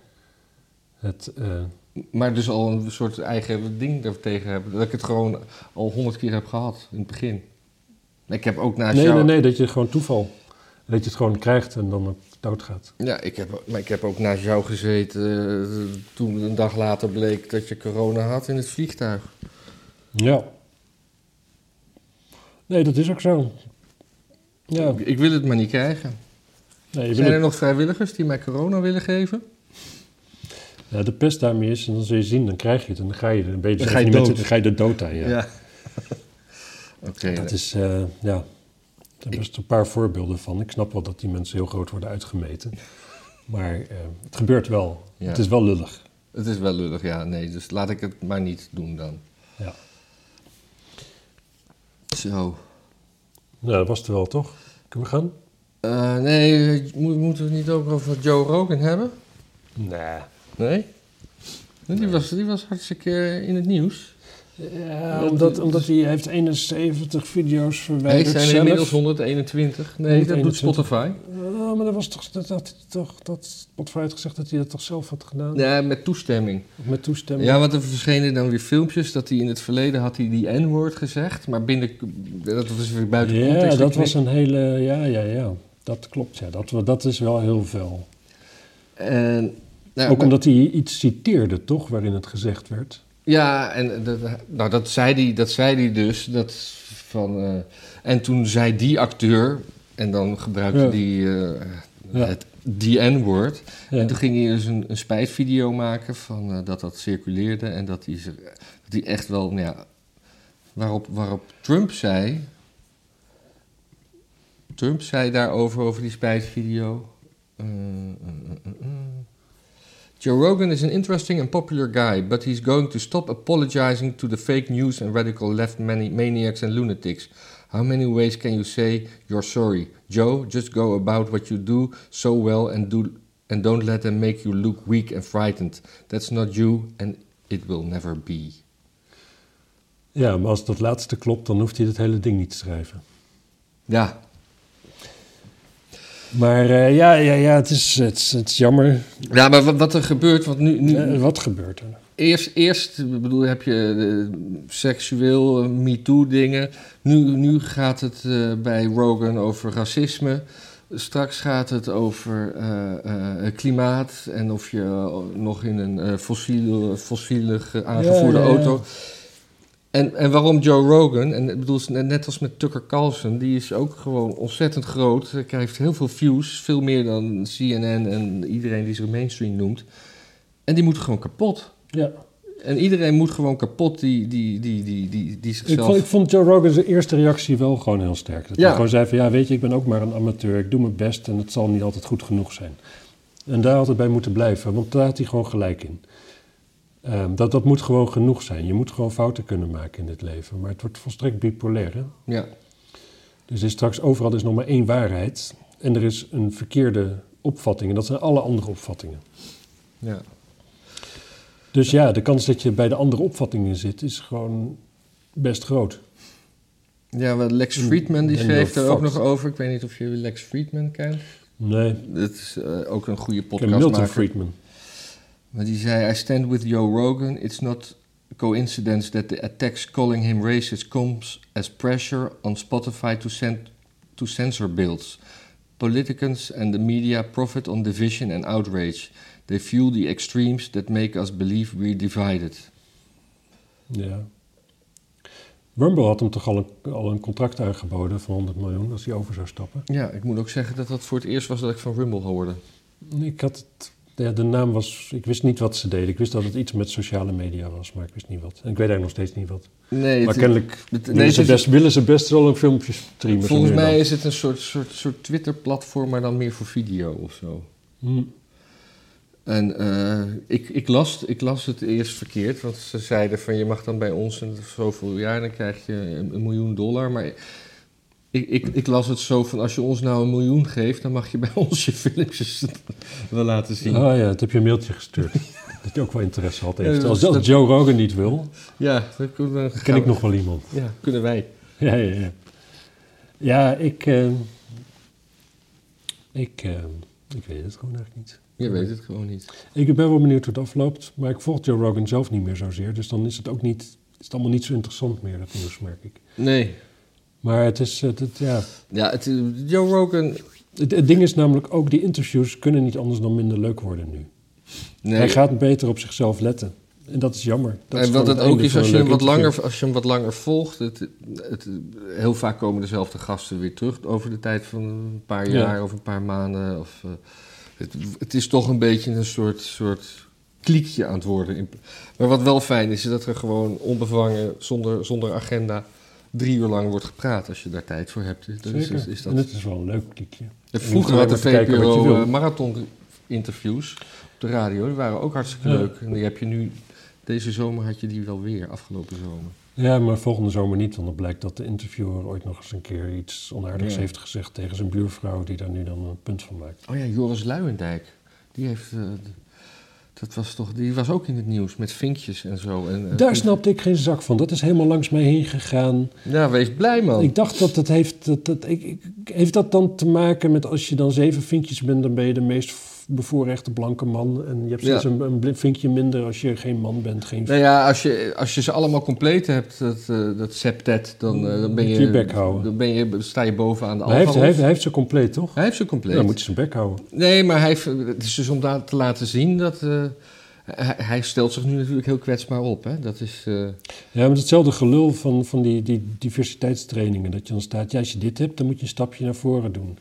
het... eh, Maar dus al een soort eigen ding er tegen hebben. Dat ik het gewoon al honderd keer heb gehad in het begin. Ik heb ook naast nee, jou... nee, nee, dat je gewoon toeval... Dat je het gewoon krijgt en dan doodgaat. Ja, ik heb, maar ik heb ook naast jou gezeten eh, toen een dag later bleek dat je corona had in het vliegtuig. Ja. Nee, dat is ook zo. Ja. Ik, ik wil het maar niet krijgen. Nee, Zijn er het- nog vrijwilligers die mij corona willen geven? Ja, de pest daarmee is, en dan zul je zien, dan krijg je het en dan ga je er een beetje... Dan ga je met-. Dan ga je de dood aan, ja. Oké. Dat is, eh, ja, er zijn best een paar voorbeelden van. Ik snap wel dat die mensen heel groot worden uitgemeten. Maar eh, het gebeurt wel. Ja. Het is wel lullig. Het is wel lullig, ja. Nee, dus laat ik het maar niet doen dan. Ja. Zo. Nou, dat was het wel, toch? Kunnen we gaan? Eh, nee, mo- moeten we het niet ook over Joe Rogan hebben? Nee. Nee? Die, Was, die was hartstikke in het nieuws. Ja, omdat, omdat hij heeft 71 video's Nee, verwijderd het zijn er zelf. inmiddels 121. Nee, dat doet 121. Spotify. Ja, maar dat was toch, dat, dat, toch, dat Spotify had gezegd dat hij dat toch zelf had gedaan? Ja, met toestemming. Met toestemming? Ja, want er verschenen dan weer filmpjes dat hij in het verleden had hij die N-woord gezegd. Maar binnen, dat was weer buiten ja, context. dat geknipt. was een hele... Ja, ja, ja. Dat klopt, ja. Dat, dat is wel heel veel. En, nou, Ook maar- omdat hij iets citeerde, toch? Waarin het gezegd werd. Ja, en dat, nou, dat, zei hij, dat zei hij dus. Dat van, eh, en toen zei die acteur, en dan gebruikte Ja. die eh, Ja. het die N-woord. Ja. En toen ging hij dus een, een spijtvideo maken van eh, dat dat circuleerde. En dat hij, dat hij echt wel, nou ja, waarop, waarop Trump zei... Trump zei daarover, over die spijtvideo... eh. Joe Rogan is an interesting and popular guy, but he's going to stop apologizing to the fake news and radical left mani- maniacs and lunatics. How many ways can you say you're sorry? Joe, just go about what you do so well and, do, and don't let them make you look weak and frightened. That's not you and it will never be. Ja, maar als dat laatste klopt, dan hoeft hij het hele ding niet te schrijven. Ja, Maar eh, ja, ja, ja, het is, het is, het is jammer. ja maar wat, wat er gebeurt, want nu, nu, Eh, wat gebeurt er? Eerst, eerst bedoel, heb je eh, seksueel MeToo-dingen. Nu, nu gaat het bij Rogan over racisme. Straks gaat het over klimaat en of je nog in een fossiel, fossielig aangevoerde Ja, ja, ja. auto. En, en waarom Joe Rogan? En ik bedoel, net als met Tucker Carlson, die is ook gewoon ontzettend groot. Hij heeft heel veel views, veel meer dan CNN en iedereen die zich mainstream noemt. En die moet gewoon kapot. Ja. En iedereen moet gewoon kapot die, die, die, die, die, die Ik zichzelf... vond, ik vond Joe Rogan's eerste reactie wel gewoon heel sterk. Dat Ja. hij gewoon zei van, ja, weet je, ik ben ook maar een amateur. Ik doe mijn best en het zal niet altijd goed genoeg zijn. En daar had het bij moeten blijven, want daar had hij gewoon gelijk in. Ehm, dat, dat moet gewoon genoeg zijn. Je moet gewoon fouten kunnen maken in dit leven. Maar het wordt volstrekt bipolair, hè? Ja, Dus er is straks overal is nog maar één waarheid. En er is een verkeerde opvatting. En dat zijn alle andere opvattingen. ja. Dus ja, de kans dat je bij de andere opvattingen zit, is gewoon best groot. Ja, wel Lex Friedman die schreef er ook nog over. Ik weet niet of je Lex Friedman kent. Nee, Dat is eh, ook een goede ken Milton. Friedman. Maar die zei, I stand with Joe Rogan. It's not a coincidence that the attacks calling him racist comes as pressure on Spotify to, send, to censor bills. Politicians and the media profit on division and outrage. They fuel the extremes that make us believe we're divided. Ja. Rumble had hem toch al een, al een contract aangeboden van 100 miljoen als hij over zou stappen. Ja, ik moet ook zeggen dat dat voor het eerst was dat ik van Rumble hoorde. Ik had het, ja, de naam was, ik wist niet wat ze deden. Ik wist dat het iets met sociale media was, maar ik wist niet wat. En ik weet eigenlijk nog steeds niet wat. Nee, maar het- kennelijk het- willen, nee, het best, willen ze best wel een filmpje streamen. volgens en mij is het een soort, soort, soort Twitter-platform, maar dan meer voor video of zo. Hm. En eh, ik, ik, las, ik las het eerst verkeerd, want ze zeiden van je mag dan bij ons een zoveel jaar, dan krijg je een, een miljoen dollar. Maar ik, ik, ik las het zo van als je ons nou een miljoen geeft, dan mag je bij ons je filmpjes wel laten zien. Ah ja, het heb je een mailtje gestuurd. dat je ook wel interesse had. Ja, dat- Als, dat- Joe Rogan niet wil, Ja, dan kunnen ken ik nog wel iemand. Ja, kunnen wij. Ja, ja, ja. Ja, ik... eh, ik, eh, ik weet het gewoon eigenlijk niet. Je weet het gewoon niet. Ik ben wel benieuwd hoe het afloopt, maar ik volg Joe Rogan zelf niet meer zozeer. Dus dan is het ook niet, is het allemaal niet zo interessant meer, dat nieuws, merk ik. Nee. Maar het is, het, het- ja... Ja, het, Joe Rogan... Het, het ding is namelijk ook, die interviews kunnen niet anders dan minder leuk worden nu. Nee. Hij gaat beter op zichzelf letten. En dat is jammer. Dat en wat het ook is, als je, hem wat langer, als je hem wat langer volgt, het, het, heel vaak komen dezelfde gasten weer terug over de tijd van een paar Ja. jaar of een paar maanden. Of, eh, het, het is toch een beetje een soort, soort kliekje aan het worden. Maar wat wel fijn is, is dat er gewoon onbevangen, zonder, zonder agenda, drie uur lang wordt gepraat als je daar tijd voor hebt. Dus Zeker. is, is dat... En is wel een leuk kliekje. Vroeger had de VPRO eh, marathon-interviews op de radio. Die waren ook hartstikke Ja. leuk. En die heb je nu... Deze zomer had je die wel weer, afgelopen zomer. Ja, maar volgende zomer niet, want dan blijkt dat de interviewer ooit nog eens een keer iets onaardigs Ja. heeft gezegd tegen zijn buurvrouw, die daar nu dan een punt van maakt. Oh ja, Joris Luijendijk. Die heeft... eh, dat was toch... Die was ook in het nieuws met vinkjes en zo. En, eh, Daar snapte ik geen zak van. Dat is helemaal langs mij heen gegaan. Ja, wees blij man. Ik dacht dat het heeft. Dat, dat, ik, ik- heeft dat dan te maken met als je dan zeven vinkjes bent, dan ben je de meest bevoorrechte blanke man. En je hebt Ja. steeds een, een vinkje minder als je geen man bent. Geen Nou ja, als je, als je ze allemaal compleet hebt, dat, eh, dat septet, dan, eh, dan ben je... je je bek houden. Dan ben je, sta je bovenaan de Maar hij, heeft, alfa hij, hij heeft ze compleet, toch? Hij heeft ze compleet. Dan moet je zijn bek houden. Nee, maar hij, heeft- het is dus om te laten zien dat... eh, hij, stelt zich nu natuurlijk heel kwetsbaar op. Hè? Dat is... Ja, met hetzelfde gelul van, van die, die diversiteitstrainingen. Dat je dan staat, ja, als je dit hebt, dan moet je een stapje naar voren doen.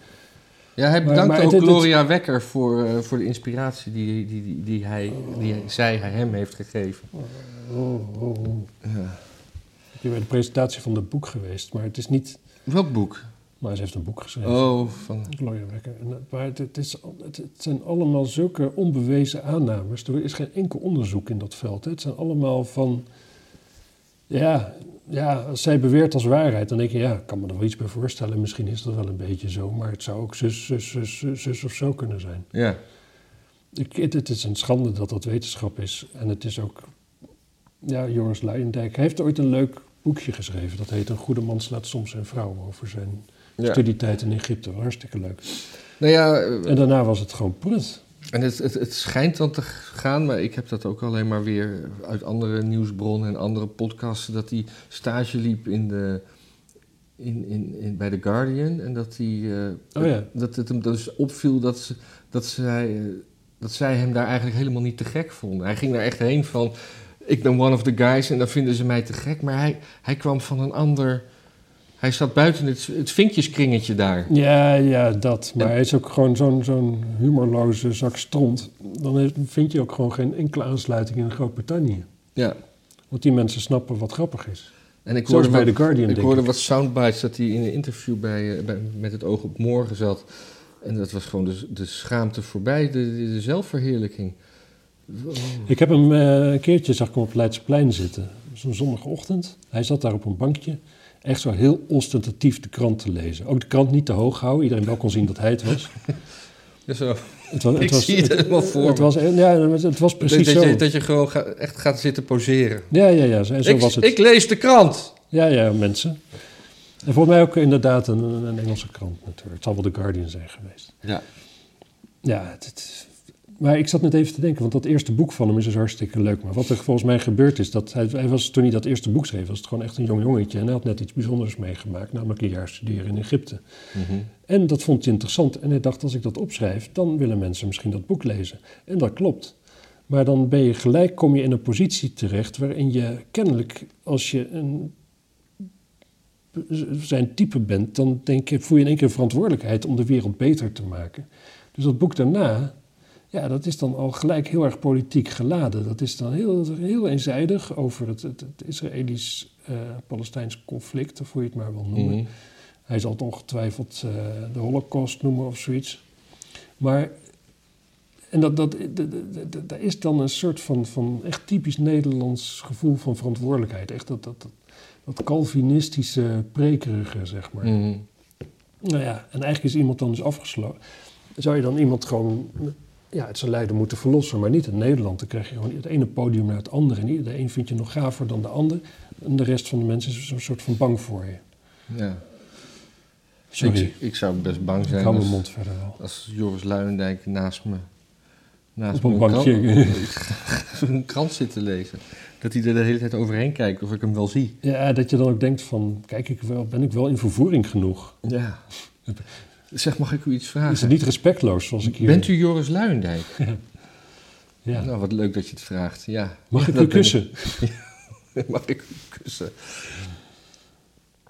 Ja, hij bedankt maar ook het- het- Gloria Wekker voor, eh, voor de inspiratie die, die, die, die, hij, die hij- zij hem heeft gegeven. Oh, oh, oh. Ja. Ik ben bij de presentatie van dat boek geweest, maar het is niet... Welk boek? Maar ze heeft een boek geschreven. Oh, van... Gloria Wekker. En, maar het, het, is, het, het zijn allemaal zulke onbewezen aannames. Er is geen enkel onderzoek in dat veld. Hè. Het zijn allemaal van... Ja, ja, als zij beweert als waarheid, dan denk je... Ja, ik kan me er wel iets bij voorstellen. Misschien is dat wel een beetje zo. Maar het zou ook zus, zus, zus, zus, zus of zo kunnen zijn. Ja. Ik, het, het is een schande dat dat wetenschap is. En het is ook... Ja, Joris Luijendijk heeft ooit een leuk boekje geschreven. Dat heet Een goede man slaat soms zijn vrouw over zijn ja. studietijd in Egypte. Hartstikke leuk. Nou ja, En daarna was het gewoon prut. En het, het, het schijnt dan te gaan, maar ik heb dat ook alleen maar weer uit andere nieuwsbronnen en andere podcasten, dat hij stage liep in de, in, in, in, bij The Guardian. En dat, hij, eh, Oh ja. dat het hem dus opviel dat, ze, dat, zij, eh, dat zij hem daar eigenlijk helemaal niet te gek vonden. Hij ging daar echt heen van... ik ben one of the guys en dan vinden ze mij te gek. Maar hij, hij kwam van een ander... Hij zat buiten het, het vinkjeskringetje daar. Ja, ja, dat. Maar En- hij is ook gewoon zo'n zo'n humorloze zak stront. Dan heeft- vind je ook gewoon geen enkele aansluiting in Groot-Brittannië. Ja. Want die mensen snappen wat grappig is. En ik hoorde, bij wat, The Guardian, ik hoorde ik. wat soundbites dat hij in een interview bij, eh, bij, met het oog op morgen zat. En dat was gewoon de, de schaamte voorbij, de, de, de zelfverheerlijking. Oh. Ik heb hem eh, een keertje, zag ik hem op Leidseplein zitten. Zo'n zondagochtend. Hij zat daar op een bankje. Echt zo heel ostentatief de krant te lezen. Ook de krant niet te hoog houden. Iedereen wel kon zien dat hij het was. Ja, zo. Het was, Ik zie het helemaal voor Het me. was, ja, het was precies dat, zo. je, dat je gewoon ga- echt gaat zitten poseren. Ja, ja, ja. Zo, Ik, was het. ik lees de krant. Ja, ja, mensen. En volgens mij ook inderdaad een, een Engelse krant natuurlijk. Het zal wel The Guardian zijn geweest. Ja. Ja, het, het- maar ik zat net even te denken, want dat eerste boek van hem is dus hartstikke leuk. Maar wat er volgens mij gebeurd is, dat hij, hij was, toen hij dat eerste boek schreef, was het gewoon echt een jong jongetje. En hij had net iets bijzonders meegemaakt, namelijk een jaar studeren in Egypte. Mhm. En dat vond hij interessant. En hij dacht, als ik dat opschrijf, dan willen mensen misschien dat boek lezen. En dat klopt. Maar dan ben je gelijk, kom je in een positie terecht waarin je kennelijk, als je een, zijn type bent, dan denk je, voel je in één keer verantwoordelijkheid om de wereld beter te maken. Dus dat boek daarna, ja, dat is dan al gelijk heel erg politiek geladen. Dat is dan heel, heel eenzijdig over het, het, het Israëlisch-Palestijns conflict, of hoe je het maar wil noemen. Mhm. Hij zal het ongetwijfeld eh, de Holocaust noemen of zoiets. Maar, en dat, dat, daar is dan een soort van, van echt typisch Nederlands gevoel van verantwoordelijkheid. Echt dat, dat, dat, dat Calvinistische prekerige, zeg maar. Mhm. Nou ja, en eigenlijk is iemand dan dus afgesloten. Zou je dan iemand gewoon ja, uit zijn lijden moeten verlossen, maar niet in Nederland. Dan krijg je gewoon het ene podium naar het andere. En de een vind je nog gaver dan de ander. En de rest van de mensen is een soort van bang voor je. Ja. Sorry, Ik, ik zou best bang ik zijn hou mijn als, mond verder wel. als Joris Luijendijk naast me... Naast Op een bankje. krant- een krant zit te lezen. Dat hij er de hele tijd overheen kijkt of ik hem wel zie. Ja, dat je dan ook denkt van, kijk, ik wel, ben ik wel in vervoering genoeg? Ja. Zeg, mag ik u iets vragen? Is het niet respectloos zoals ik hier... Bent u Joris Luijendijk? Ja. Nou, wat leuk dat je het vraagt. Ja. Mag Ja, ik u kussen? ik. Mag ik u kussen?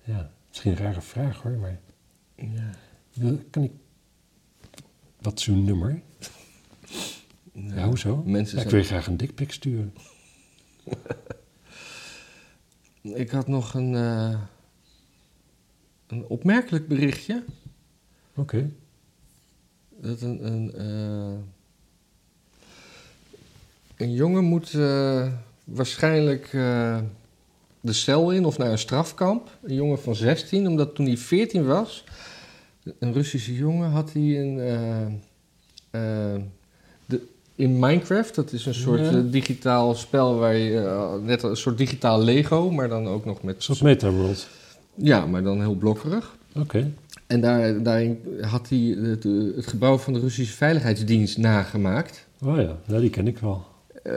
Ja, misschien een rare vraag hoor, maar Ja. kan ik... Wat is uw nummer? Ja, hoezo? Mensen Ja, ik zijn- wil je graag een dikpik sturen. Ik had nog een, eh, een opmerkelijk berichtje. Oké. Dat een, een, eh, een jongen moet eh, waarschijnlijk eh, de cel in of naar een strafkamp. Een jongen van 16, omdat toen hij 14 was, een Russische jongen, had hij een. de, in Minecraft, dat is een soort Ja. digitaal spel waar je net een soort digitaal Lego, maar dan ook nog met. Zoals Metaworld. Ja, maar dan heel blokkerig. Oké. En daar, daarin had hij het, het gebouw van de Russische Veiligheidsdienst nagemaakt. Oh ja, ja, die ken ik wel.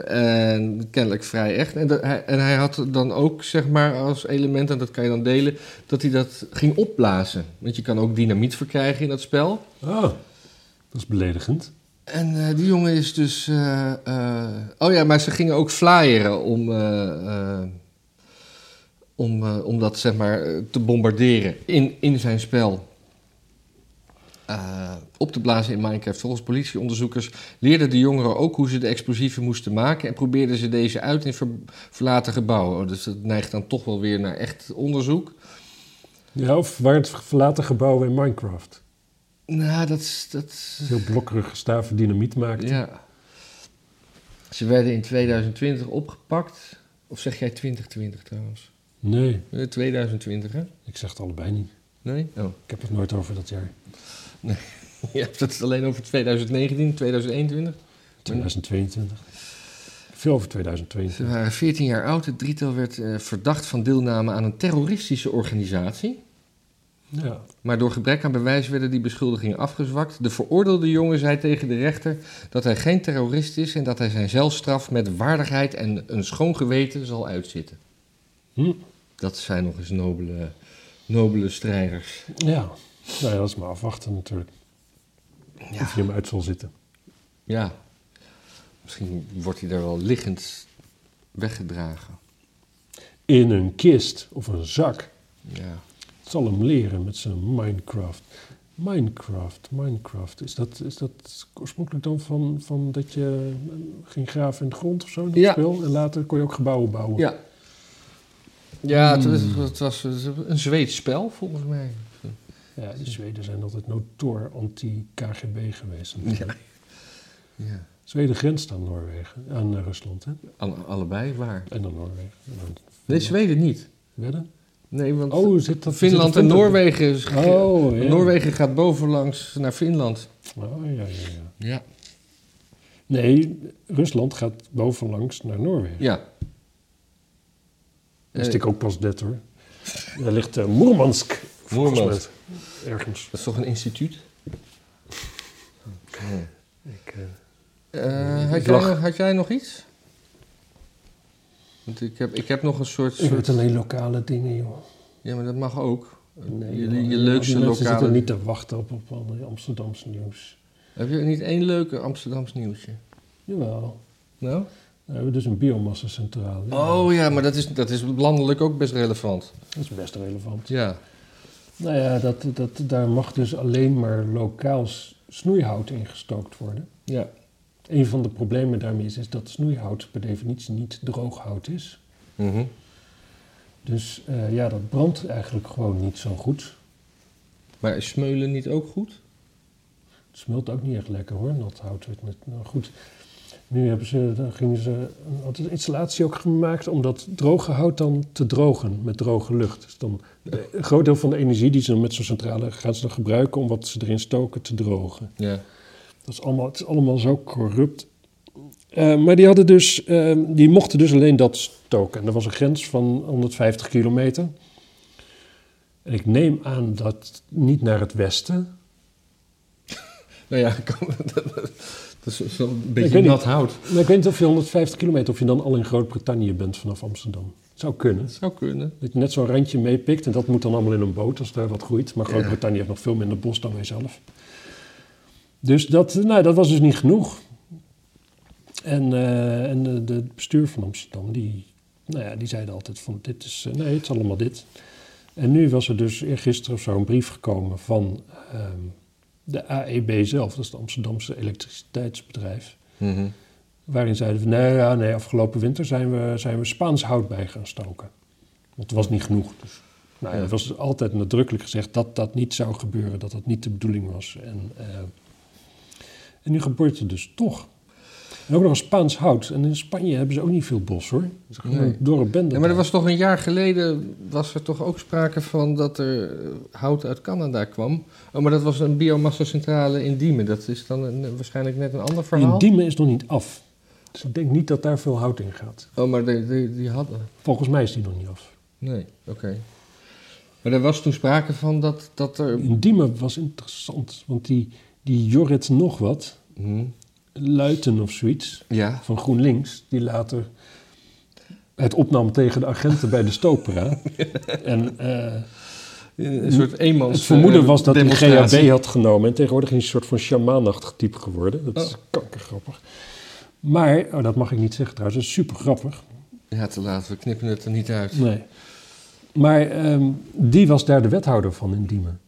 En kennelijk vrij echt. En, dat, hij, en hij had dan ook, zeg maar, als element, en dat kan je dan delen, dat hij dat ging opblazen. Want je kan ook dynamiet verkrijgen in dat spel. Oh, dat is beledigend. En eh, die jongen is dus. eh, eh, oh ja, maar ze gingen ook flyeren om. om, om dat zeg maar te bombarderen in, in zijn spel. Eh, op te blazen in Minecraft. Volgens politieonderzoekers leerden de jongeren ook hoe ze de explosieven moesten maken en probeerden ze deze uit in ver- verlaten gebouwen. Dus dat neigt dan toch wel weer naar echt onderzoek. Ja, of waar het verlaten gebouw in Minecraft. Nou, dat is. Dat Heel blokkerige staven dynamiet maakt. Ja. Ze werden in 2020 opgepakt. Of zeg jij 2020 trouwens? Nee, Eh, 2020, hè? ik zeg het allebei niet. Nee? Oh. Ik heb het nooit over dat jaar. Je hebt het alleen over 2019, 2021. 2022. Veel over Ze 2022. waren 14 jaar oud. Het drietal werd eh, verdacht van deelname aan een terroristische organisatie. Ja. Maar door gebrek aan bewijs werden die beschuldigingen afgezwakt. De veroordeelde jongen zei tegen de rechter dat hij geen terrorist is en dat hij zijn zelfstraf met waardigheid en een schoon geweten zal uitzitten. Hm. Dat zijn nog eens nobele, nobele strijders. Ja. Nou ja, dat is maar afwachten natuurlijk. Ja. Of je hem uit zal zitten. Ja. Misschien wordt hij daar wel liggend weggedragen. In een kist of een zak. Ja. Het zal hem leren met zijn Minecraft. Minecraft, Minecraft. Is dat, is dat oorspronkelijk dan van, van dat je eh, ging graven in de grond of zo, dat Ja. spel? En later kon je ook gebouwen bouwen. Ja. Ja, het, Hmm. was- het was een Zweeds spel volgens mij. Ja, de Zweden zijn altijd notoor anti-KGB geweest. natuurlijk. Ja. Zweden grenst aan Noorwegen, aan eh, Rusland, hè? Alle- allebei waar. En dan Noorwegen. En Nee, Zweden niet. Wedden? Nee, want Oh, zit dat Finland zit en Noorwegen. is- Oh, ja. Noorwegen gaat bovenlangs naar Finland. Oh, ja, ja, ja. Ja. Nee, Rusland gaat bovenlangs naar Noorwegen. Ja. Dat Eh, is ik ook pas net hoor. Daar ligt uh, Moermansk. Moermansk. Ergens. Dat is toch een instituut? Ik, eh, Eh, had, jij had jij nog iets? Want ik heb, ik heb nog een soort... ik soort alleen lokale dingen, joh. ja, maar dat mag ook. Nee, je, je leukste mensen lokale... zitten niet te wachten op, op al die Amsterdamse nieuws. Heb je niet één leuke Amsterdams nieuwtje? Jawel. Nou? We hebben dus een biomassa-centrale. Oh ja, maar dat is, dat is landelijk ook best relevant. Dat is best relevant. Ja. Nou ja, dat, dat, daar mag dus alleen maar lokaal snoeihout ingestookt worden. Ja. Een van de problemen daarmee is, is dat snoeihout per definitie niet droog hout is. Mhm. Dus eh, ja, dat brandt eigenlijk gewoon niet zo goed. Maar is smeulen niet ook goed? Het smelt ook niet echt lekker hoor, nat hout. Nou goed, nu hebben ze, dan gingen ze een, installatie ook gemaakt om dat droge hout dan te drogen met droge lucht. Dus dan de- een groot deel van de energie die ze dan met zo'n centrale gaan ze dan gebruiken om wat ze erin stoken te drogen. Ja. Dat is allemaal, het is allemaal zo corrupt. Eh, maar die, hadden dus, eh, die mochten dus alleen dat stoken. En er was een grens van 150 kilometer. En ik neem aan dat niet naar het westen. Nou ja, kom- dat is wel een Ik beetje weet niet. nat hout. Maar ik weet niet of je 150 kilometer, of je dan al in Groot-Brittannië bent vanaf Amsterdam. Zou kunnen. Dat zou kunnen. Dat je net zo'n randje meepikt en dat moet dan allemaal in een boot als daar wat groeit. Maar Groot-Brittannië heeft nog veel minder bos dan wij zelf. Dus dat, nou, dat was dus niet genoeg. En, eh, en de, de bestuur van Amsterdam, die, nou ja, die zeiden altijd van dit is, eh, nee, het is allemaal dit. En nu was er dus eergisteren of zo een brief gekomen van ehm, de AEB zelf, dat is het Amsterdamse elektriciteitsbedrijf. Mhm. Waarin zeiden we, nee, ja, nee afgelopen winter zijn we, zijn we Spaans hout bij gaan stoken. Want het was niet genoeg. Dus, nou, ja. Het was altijd nadrukkelijk gezegd dat dat niet zou gebeuren, dat dat niet de bedoeling was. En, eh, en nu gebeurt het dus toch. En ook nog een Spaans hout. En in Spanje hebben ze ook niet veel bos hoor. Het is gewoon Nee. een dorre bende. Ja, maar er was toch een jaar geleden, was er toch ook sprake van dat er hout uit Canada kwam. Oh, maar dat was een biomassa-centrale in Diemen. Dat is dan een, waarschijnlijk net een ander verhaal. in Diemen is nog niet af. Dus ik denk niet dat daar veel hout in gaat. Oh, maar die, die, die hadden... Volgens mij is die nog niet af. Nee, oké. Maar er was toen sprake van dat, dat er... In Diemen was interessant, want die, die Jorrit nog wat, Hm, Luiten of zoiets, Ja, van GroenLinks, die later het opnam tegen de agenten bij de Stopera. en eh, een soort eenmans... het vermoeden eh, was dat hij. GHB had genomen. En tegenwoordig is hij een soort van shamanachtig type geworden. Dat is Oh. kankergrappig. Maar, oh, dat mag ik niet zeggen trouwens, dat is super grappig. Ja, te laat. We knippen het er niet uit. Nee. Maar ehm, die was daar de wethouder van in Diemen.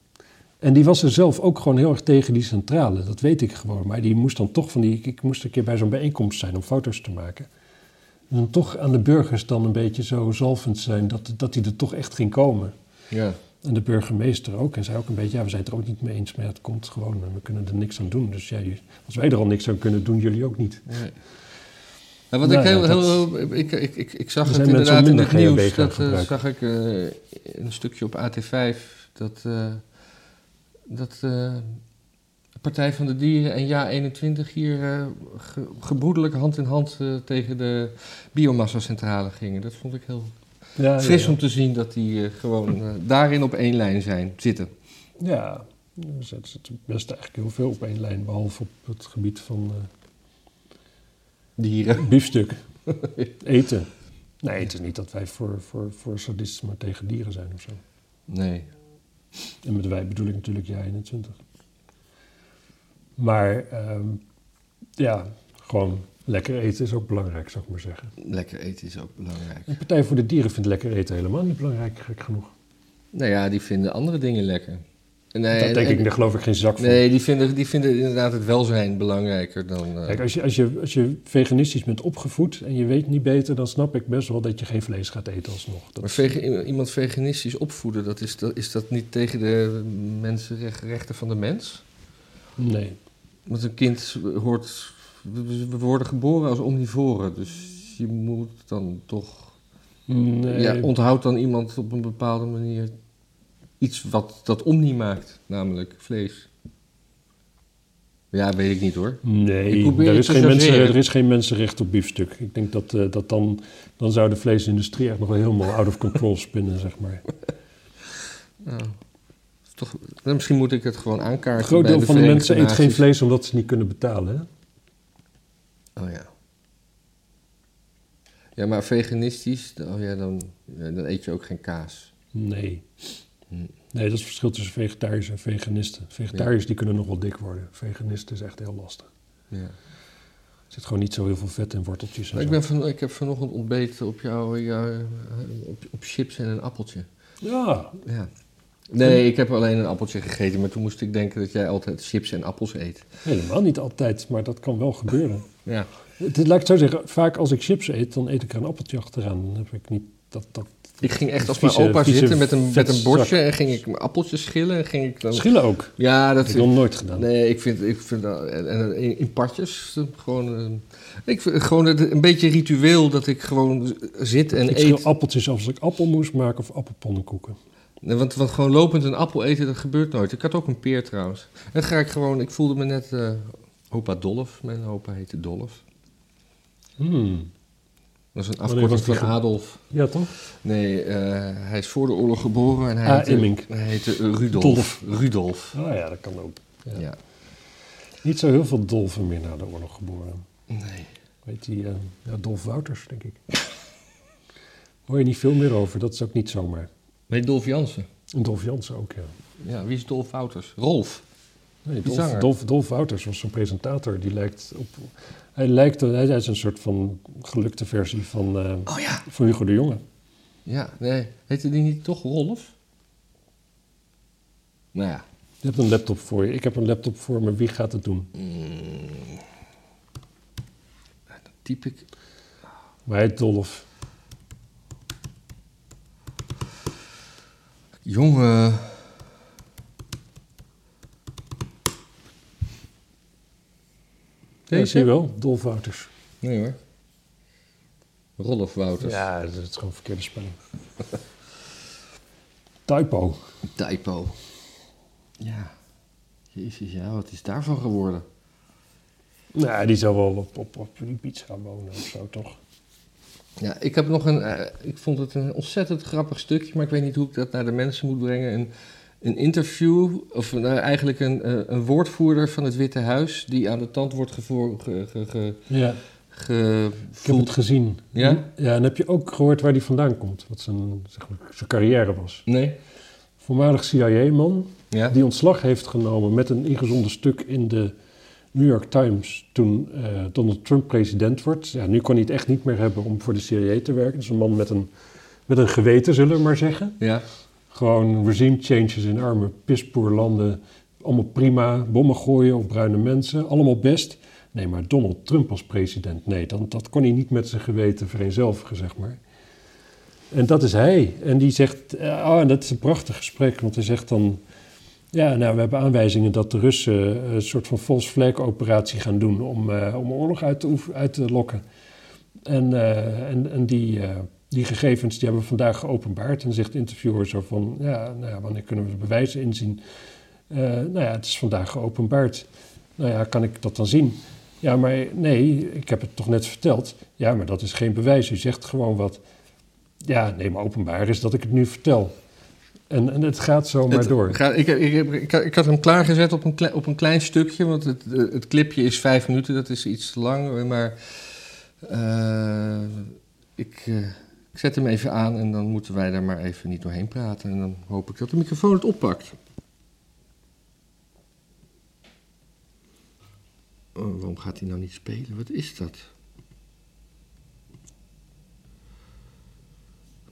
En die was er zelf ook gewoon heel erg tegen die centrale. Dat weet ik gewoon. Maar die moest dan toch van die... Ik moest een keer bij zo'n bijeenkomst zijn om foto's te maken. En dan toch aan de burgers dan een beetje zo zalvend zijn... dat, dat hij er toch echt ging komen. Ja. En de burgemeester ook. En zei ook een beetje, ja, we zijn het er ook niet mee eens. Maar het komt gewoon en we kunnen er niks aan doen. Dus ja, als wij er al niks aan kunnen doen, jullie ook niet. Nee. Ja, wat Nou ik ja, heel, heel, ik, ik, ik, ik zag het inderdaad in wat het nieuws. Dat eh, zag ik eh, een stukje op AT5 dat, eh, dat eh, de Partij van de Dieren en Ja21 hier eh, ge- gebroedelijk hand in hand eh, tegen de biomassa-centrale gingen. Dat vond ik heel Ja, fris ja, om te zien dat die eh, gewoon eh, daarin op één lijn zijn, zitten. Ja, er zit zit best eigenlijk heel veel op één lijn. Behalve op het gebied van Dieren. eh, biefstuk. eten. Nee, het is niet dat wij voor, voor, voor sadisme tegen dieren zijn of zo. Nee. En met wij bedoel ik natuurlijk jij 21. Maar ehm, ja, gewoon Lekker eten is ook belangrijk, zou ik maar zeggen. Lekker eten is ook belangrijk. De Partij voor de Dieren vindt lekker eten helemaal niet belangrijk, gek genoeg. Nou ja, die vinden andere dingen lekker. Nee, dat denk en- ik, daar geloof ik geen zak van. Nee, die vinden, die vinden inderdaad het welzijn belangrijker dan... eh, Kijk, als je, als, je, als je veganistisch bent opgevoed en je weet niet beter, dan snap ik best wel dat je geen vlees gaat eten alsnog. Dat maar vege- iemand veganistisch opvoeden, dat is, dat, is dat niet tegen de mensenrechten van de mens? Nee. Want een kind hoort... We we worden geboren als omnivoren, dus je moet dan toch... nee. Ja, onthoudt dan iemand op een bepaalde manier iets wat dat omni maakt, namelijk vlees. Ja, weet ik niet hoor. Nee, er is, geen mensen, er is geen mensenrecht op biefstuk. Ik denk dat, eh, dat dan, dan zou de vleesindustrie echt nog wel helemaal out of control spinnen, zeg maar. Nou, toch, nou, misschien moet ik het gewoon aankaarten. Een groot deel de van de mensen eet geen vlees omdat ze niet kunnen betalen. Hè? Oh ja. Ja, maar veganistisch, oh ja, dan, dan eet je ook geen kaas. Nee. Nee, dat is het verschil tussen vegetariërs en veganisten. Vegetariërs die kunnen nog wel dik worden. Veganisten is echt heel lastig. Ja. Er zit gewoon niet zo heel veel vet in worteltjes. En ik, zo. ben van, ik heb vanochtend ontbeten op, jou, jou, op, op chips en een appeltje. Ja, Ja. Nee, ik heb alleen een appeltje gegeten, maar toen moest ik denken dat jij altijd chips en appels eet. helemaal niet altijd, maar dat kan wel gebeuren. Ja. Het, laat ik het zo zeggen, vaak als ik chips eet, dan eet ik er een appeltje achteraan. Dan heb ik niet dat... dat Ik ging echt als Vieze- mijn opa vieze zitten met een, met een bordje en ging ik appeltjes schillen en ging ik dan... schillen ook. Ja, Dat heb ik nog nooit gedaan. Nee, ik vind, ik vind en, en in, in partjes, gewoon, eh, ik vind gewoon een beetje ritueel dat ik gewoon zit en ik eet. appeltjes als ik appelmoes maak of appelpannenkoeken. Nee, Want, want gewoon lopend een appel eten, dat gebeurt nooit. Ik had ook een peer trouwens. En ga ik gewoon, ik voelde me net eh, opa Dolf. Mijn opa heette Dolf. Hmm. Dat is een afkorting van Adolf. Ja, toch? Nee, eh, hij is voor de oorlog geboren en hij Ah, heette, hij heette Rudolf. Dolf. Rudolf. Oh ja, dat kan ook. Ja. Ja. Niet zo heel veel dolfen meer na de oorlog geboren. Nee. Weet die, eh, ja, Dolf Wouters, denk ik. Hoor je niet veel meer over, dat is ook niet zomaar. Weet je Dolf Jansen? En Dolf Jansen ook, ja. Ja, wie is Dolf Wouters? Rolf. Nee, Dolf. Dolf, Dolf Wouters was zo'n presentator. Die lijkt op... Hij lijkt... Hij is een soort van gelukte versie van, eh, Oh ja. van Hugo de Jonge. Ja, nee. Heette die niet toch Rolf? Nou ja. Je hebt een laptop voor je. Ik heb een laptop voor me. Wie gaat het doen? Mm. Dan typ ik... Maar hij heet Dolf. Jongen. Deze? zie je wel? Dolf Wouters. Nee hoor. Rolf Wouters. Ja, dat is gewoon verkeerde spelling. Typo. Typo. Ja. Jezus, ja, wat is daarvan geworden? Nou, die zou wel op, op, op Ibiza wonen of zo, toch? Ja, ik heb nog een. eh, ik vond het een ontzettend grappig stukje, maar ik weet niet hoe ik dat naar de mensen moet brengen. Een, een interview, of nou, eigenlijk een, eh, een woordvoerder van het Witte Huis, die aan de tand wordt gevoer, ge, ge, ge, Ja, ik heb het gezien. Ja? Ja, en heb je ook gehoord waar die vandaan komt? Wat zijn, zeg maar, zijn carrière was. Nee? Voormalig CIA-man, Ja? die ontslag heeft genomen met een ingezonden stuk in de New York Times toen eh, Donald Trump president wordt. Ja, nu kan hij het echt niet meer hebben om voor de CIA te werken. Dus een man met een, met een geweten, zullen we maar zeggen. Ja? Gewoon regime changes in arme pispoorlanden. Allemaal prima. Bommen gooien op bruine mensen. Allemaal best. Nee, maar Donald Trump als president. Nee, dan, dat kon hij niet met zijn geweten vereenzelvigen, zeg maar. En dat is hij. En die zegt... eh, Oh, en dat is een prachtig gesprek. Want hij zegt dan... Ja, nou, we hebben aanwijzingen dat de Russen eh, een soort van false flag operatie gaan doen... om, eh, om oorlog uit te, uit te lokken. En, en, en die, die gegevens die hebben we vandaag geopenbaard. En zegt de interviewer zo van, ja, nou ja, wanneer kunnen we de bewijzen inzien? Eh, nou ja, het is vandaag geopenbaard. Nou ja, kan ik dat dan zien? Ja, maar nee, ik heb het toch net verteld. Ja, maar dat is geen bewijs. U zegt gewoon wat. Ja, nee, maar openbaar is dat ik het nu vertel. En, en het gaat zo maar door. ga- ik, ik, ik, ik, had hem klaargezet op een, op een klein stukje, want het, het clipje is vijf minuten, dat is iets te lang. Maar eh, ik, eh, ik zet hem even aan en dan moeten wij daar maar even niet doorheen praten. En dan hoop ik dat de microfoon het oppakt. Oh, waarom gaat hij nou niet spelen? Wat is dat?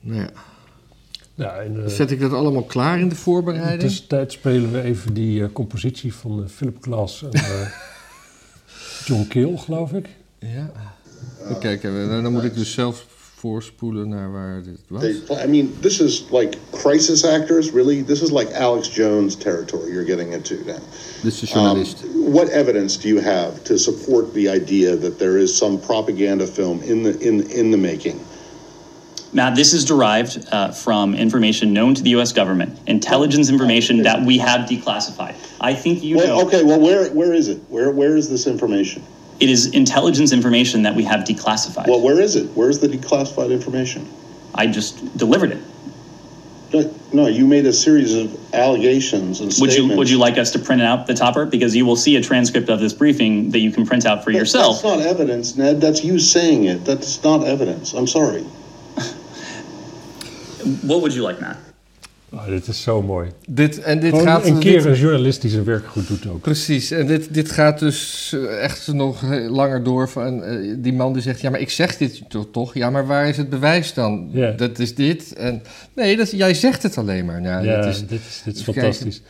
Nou ja, Ja, en, eh, zet ik dat allemaal klaar in de in de voorbereiding? tussentijd spelen we even die eh, compositie van eh, Philip Glass en John Keel, geloof ik. Ja. Dan, dan moet ik dus zelf voorspoelen naar waar dit was. They, I mean, this is like crisis actors, really. This is like Alex Jones territory you're getting into now. Dit is de Um, what evidence do you have to support the idea that there is some propaganda film in the in in the making? Matt, this is derived uh, from information known to the U.S. government, intelligence information that we have declassified. I think you Well, know okay. Well, where where is it? Where where is this information? It is intelligence information that we have declassified. Well, where is it? Where's the declassified information? I just delivered it. No, no, you made a series of allegations and Would statements. you Would you like us to print out the topper because you will see a transcript of this briefing that you can print out for That- yourself. That's not evidence, Ned. That's you saying it. That's not evidence. I'm sorry. What would you like, Matt? Oh, dit is zo mooi. Dit, en dit Gewoon gaat... een dit- keer een journalist die zijn werk goed doet ook. Precies, en dit, dit gaat dus eh, echt nog langer door. Van, eh, die man die zegt, ja, maar ik zeg dit toch, toch? Ja, maar waar is het bewijs dan? Dat is dit. En, nee, dat, jij zegt het alleen maar. Nou, Ja, dit is, dit is, dit is fantastisch.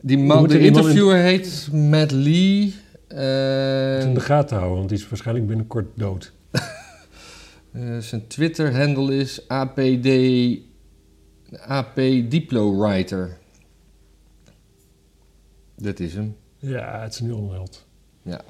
die man, de in- interviewer heet Matt Lee. eh, in de gaten houden, want die is waarschijnlijk binnenkort dood. zijn Twitter-handle is APD, AP Diplo Writer. Dat is hem. Ja, het is een onheld. Ja.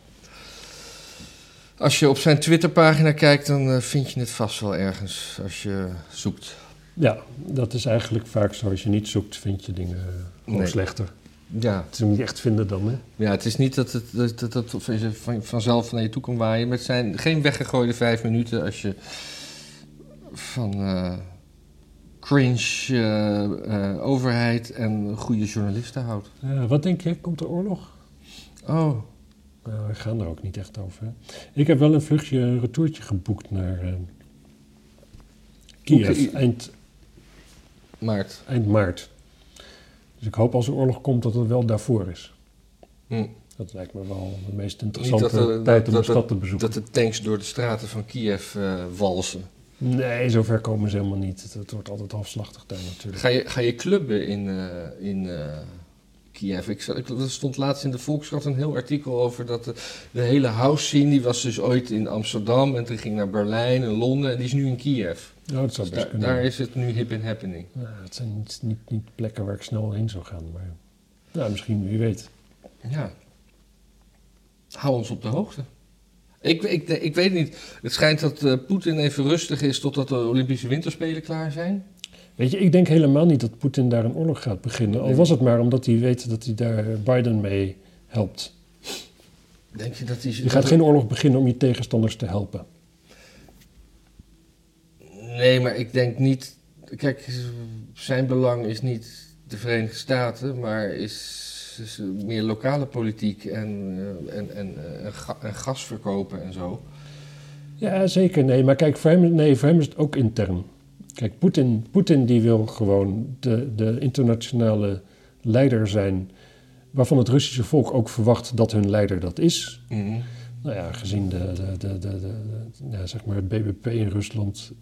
Als je op zijn Twitterpagina kijkt, dan eh, vind je het vast wel ergens als je zoekt. Ja, dat is eigenlijk vaak zo. Als je niet zoekt, vind je dingen eh, gewoon Nee. slechter. Ja, Het is hem niet echt vinden dan, hè? ja het is niet dat het, dat, dat, dat van- vanzelf naar je toe kan waaien. Maar het zijn geen weggegooide vijf minuten als je van eh, cringe eh, eh, overheid en goede journalisten houdt. Ja, wat denk je? Komt er oorlog? Oh, Nou, we gaan er ook niet echt over. Hè? Ik heb wel een vluchtje, een retourtje geboekt naar eh, Kiev eind, Maart. eind maart. Dus ik hoop als er oorlog komt dat het wel daarvoor is. Hm. Dat lijkt me wel de meest interessante dat, er- tijd om dat- de stad te bezoeken. dat de tanks door de straten van Kiev eh, walsen. Nee, zover komen ze helemaal niet. Het, het wordt altijd halfslachtig daar natuurlijk. Ga je, ga je clubben in, eh, in eh, Kiev? Ik, er stond laatst in de Volkskrant een heel artikel over dat de, de hele house scene, die was dus ooit in Amsterdam en toen ging naar Berlijn en Londen en die is nu in Kiev. Ja, dat zou Dus best daar, kunnen. daar is het nu hip and happening. Ja, het zijn niet, niet, niet plekken waar ik snel heen zou gaan. Maar ja, misschien, wie weet. Ja. Hou ons op de hoogte. Ik, ik, ik weet niet. Het schijnt dat eh, Poetin even rustig is totdat de Olympische Winterspelen klaar zijn. Weet je, ik denk helemaal niet dat Poetin daar een oorlog gaat beginnen. Al was het maar omdat hij weet dat hij daar Biden mee helpt. Denk je dat hij... Je gaat geen oorlog beginnen om je tegenstanders te helpen. Nee, maar ik denk niet. Kijk, zijn belang is niet de Verenigde Staten, maar is, is meer lokale politiek en, eh, en, en, eh, en, ga- en gas verkopen en zo. Ja, zeker. Nee, maar kijk, voor hem, nee, voor hem is het ook intern. Kijk, Poetin, Poetin die wil gewoon de, de internationale leider zijn... waarvan het Russische volk ook verwacht dat hun leider dat is. Nou ja, gezien de, de, de, de, de- de- ja, zeg maar het BBP in Rusland...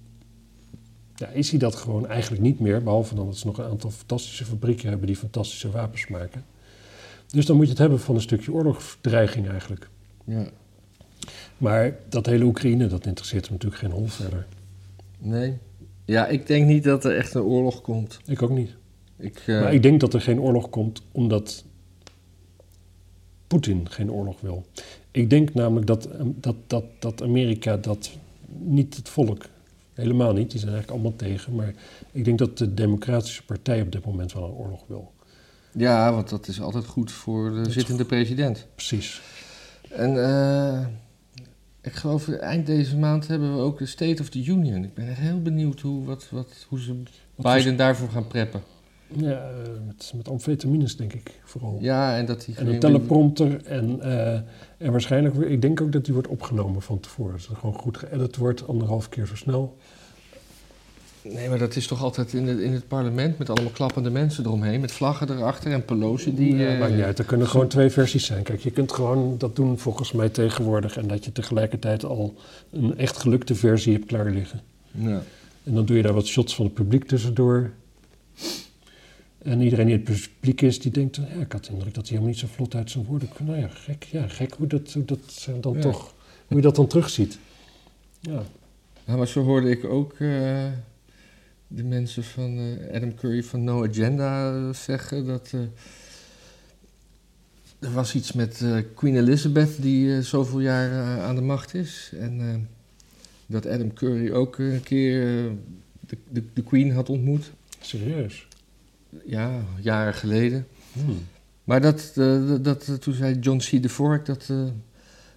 Ja, is hij dat gewoon eigenlijk niet meer. Behalve dan dat ze nog een aantal fantastische fabrieken hebben... die fantastische wapens maken. Dus dan moet je het hebben van een stukje oorlogsdreiging eigenlijk. Ja. Maar dat hele Oekraïne, dat interesseert hem natuurlijk geen hol verder. Nee. Ja, ik denk niet dat er echt een oorlog komt. Ik ook niet. Ik, eh, Maar ik denk dat er geen oorlog komt omdat Poetin geen oorlog wil. Ik denk namelijk dat, dat, dat, dat Amerika dat niet het volk, helemaal niet, die zijn eigenlijk allemaal tegen. Maar ik denk dat de Democratische Partij op dit moment wel een oorlog wil. Ja, want dat is altijd goed voor de zittende president. Precies. En eh, ik geloof eind deze maand hebben we ook de State of the Union. Ik ben echt heel benieuwd hoe, wat, wat, hoe ze Wat Biden daarvoor gaan preppen. Ja, eh, met, met amfetamines denk ik vooral. Ja, en dat hij En een teleprompter en, eh, en waarschijnlijk, ik denk ook dat die wordt opgenomen van tevoren. Dat het gewoon goed geëdit wordt, anderhalf keer zo snel. Nee, maar dat is toch altijd in het, in het parlement met allemaal klappende mensen eromheen, met vlaggen erachter en Pelosi die... Ja, eh, maakt niet uit. Er kunnen gewoon twee versies zijn. Kijk, je kunt gewoon dat doen volgens mij tegenwoordig. En dat je tegelijkertijd al een echt gelukte versie hebt klaar liggen. ja. En dan doe je daar wat shots van het publiek tussendoor. En iedereen die in het publiek is, die denkt... Ja, ik had de indruk dat hij helemaal niet zo vlot uit zijn woorden kwam. Nou ja, gek, ja, gek hoe dat, hoe dat dan Ja. toch... Hoe je dat dan terugziet. Ja, Nou, maar zo hoorde ik ook eh, de mensen van eh, Adam Curry van No Agenda eh, zeggen dat eh, er was iets met Queen Elizabeth die zoveel jaar aan de macht is. En dat Adam Curry ook een keer de, de, de Queen had ontmoet. serieus. Ja, jaren geleden. Hmm. Maar dat, dat, dat, toen zei John C. de Vork dat,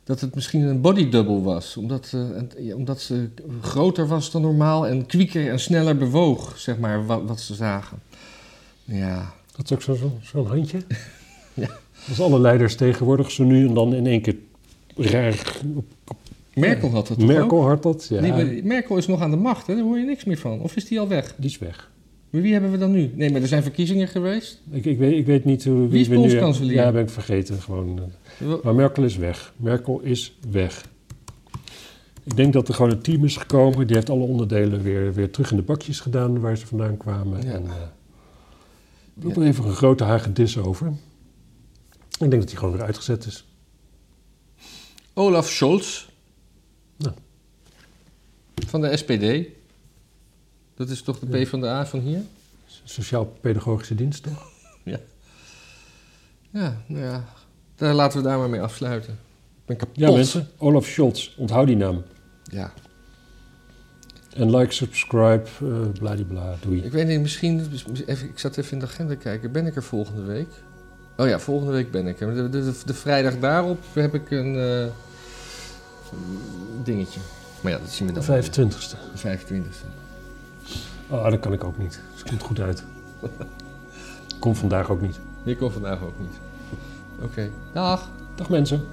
dat het misschien een body double was. Omdat, eh, ja, omdat ze groter was dan normaal en kwieker en sneller bewoog, zeg maar, wat, wat ze zagen. Ja, Dat is ook zo- zo- zo'n handje. Ja. Als alle leiders tegenwoordig zo nu en dan in één keer raar... Merkel had dat toch Merkel ook? had dat, ja. Merkel is nog aan de macht, hè? daar hoor je niks meer van. Of is die al weg? Die is weg. Maar wie hebben we dan nu? Nee, maar er zijn verkiezingen geweest. Ik, ik, weet, ik weet niet hoe... Wie is we nu- bondskanselier? Ja, ben ik vergeten gewoon. eh. Maar Merkel is weg. Merkel is weg. Ik denk dat er gewoon een team is gekomen. Die heeft alle onderdelen weer, weer terug in de bakjes gedaan waar ze vandaan kwamen. Ja. En uh, doe er even een grote hagedis over. Ik denk dat die gewoon weer uitgezet is. Olaf Scholz. Van de SPD. Dat is toch de P van de A van hier? Sociaal-pedagogische dienst, toch? Ja, nou ja. Daar laten we daar maar mee afsluiten. Ik ben kapot. Ja, mensen. Olaf Scholz. Onthoud die naam. Ja. En like, subscribe, uh, bladibla, doei. Ik weet niet, misschien... Even, ik zat even in de agenda kijken. Ben ik er volgende week? Oh ja, volgende week ben ik er. De, de, de, de vrijdag daarop heb ik een uh, dingetje. Maar ja, dat zien we dan. De 25ste. De 25ste. Oh, dat kan ik ook niet. Het komt goed uit. Komt vandaag ook niet. Je komt vandaag ook niet. Oké. Okay. Dag. Dag mensen.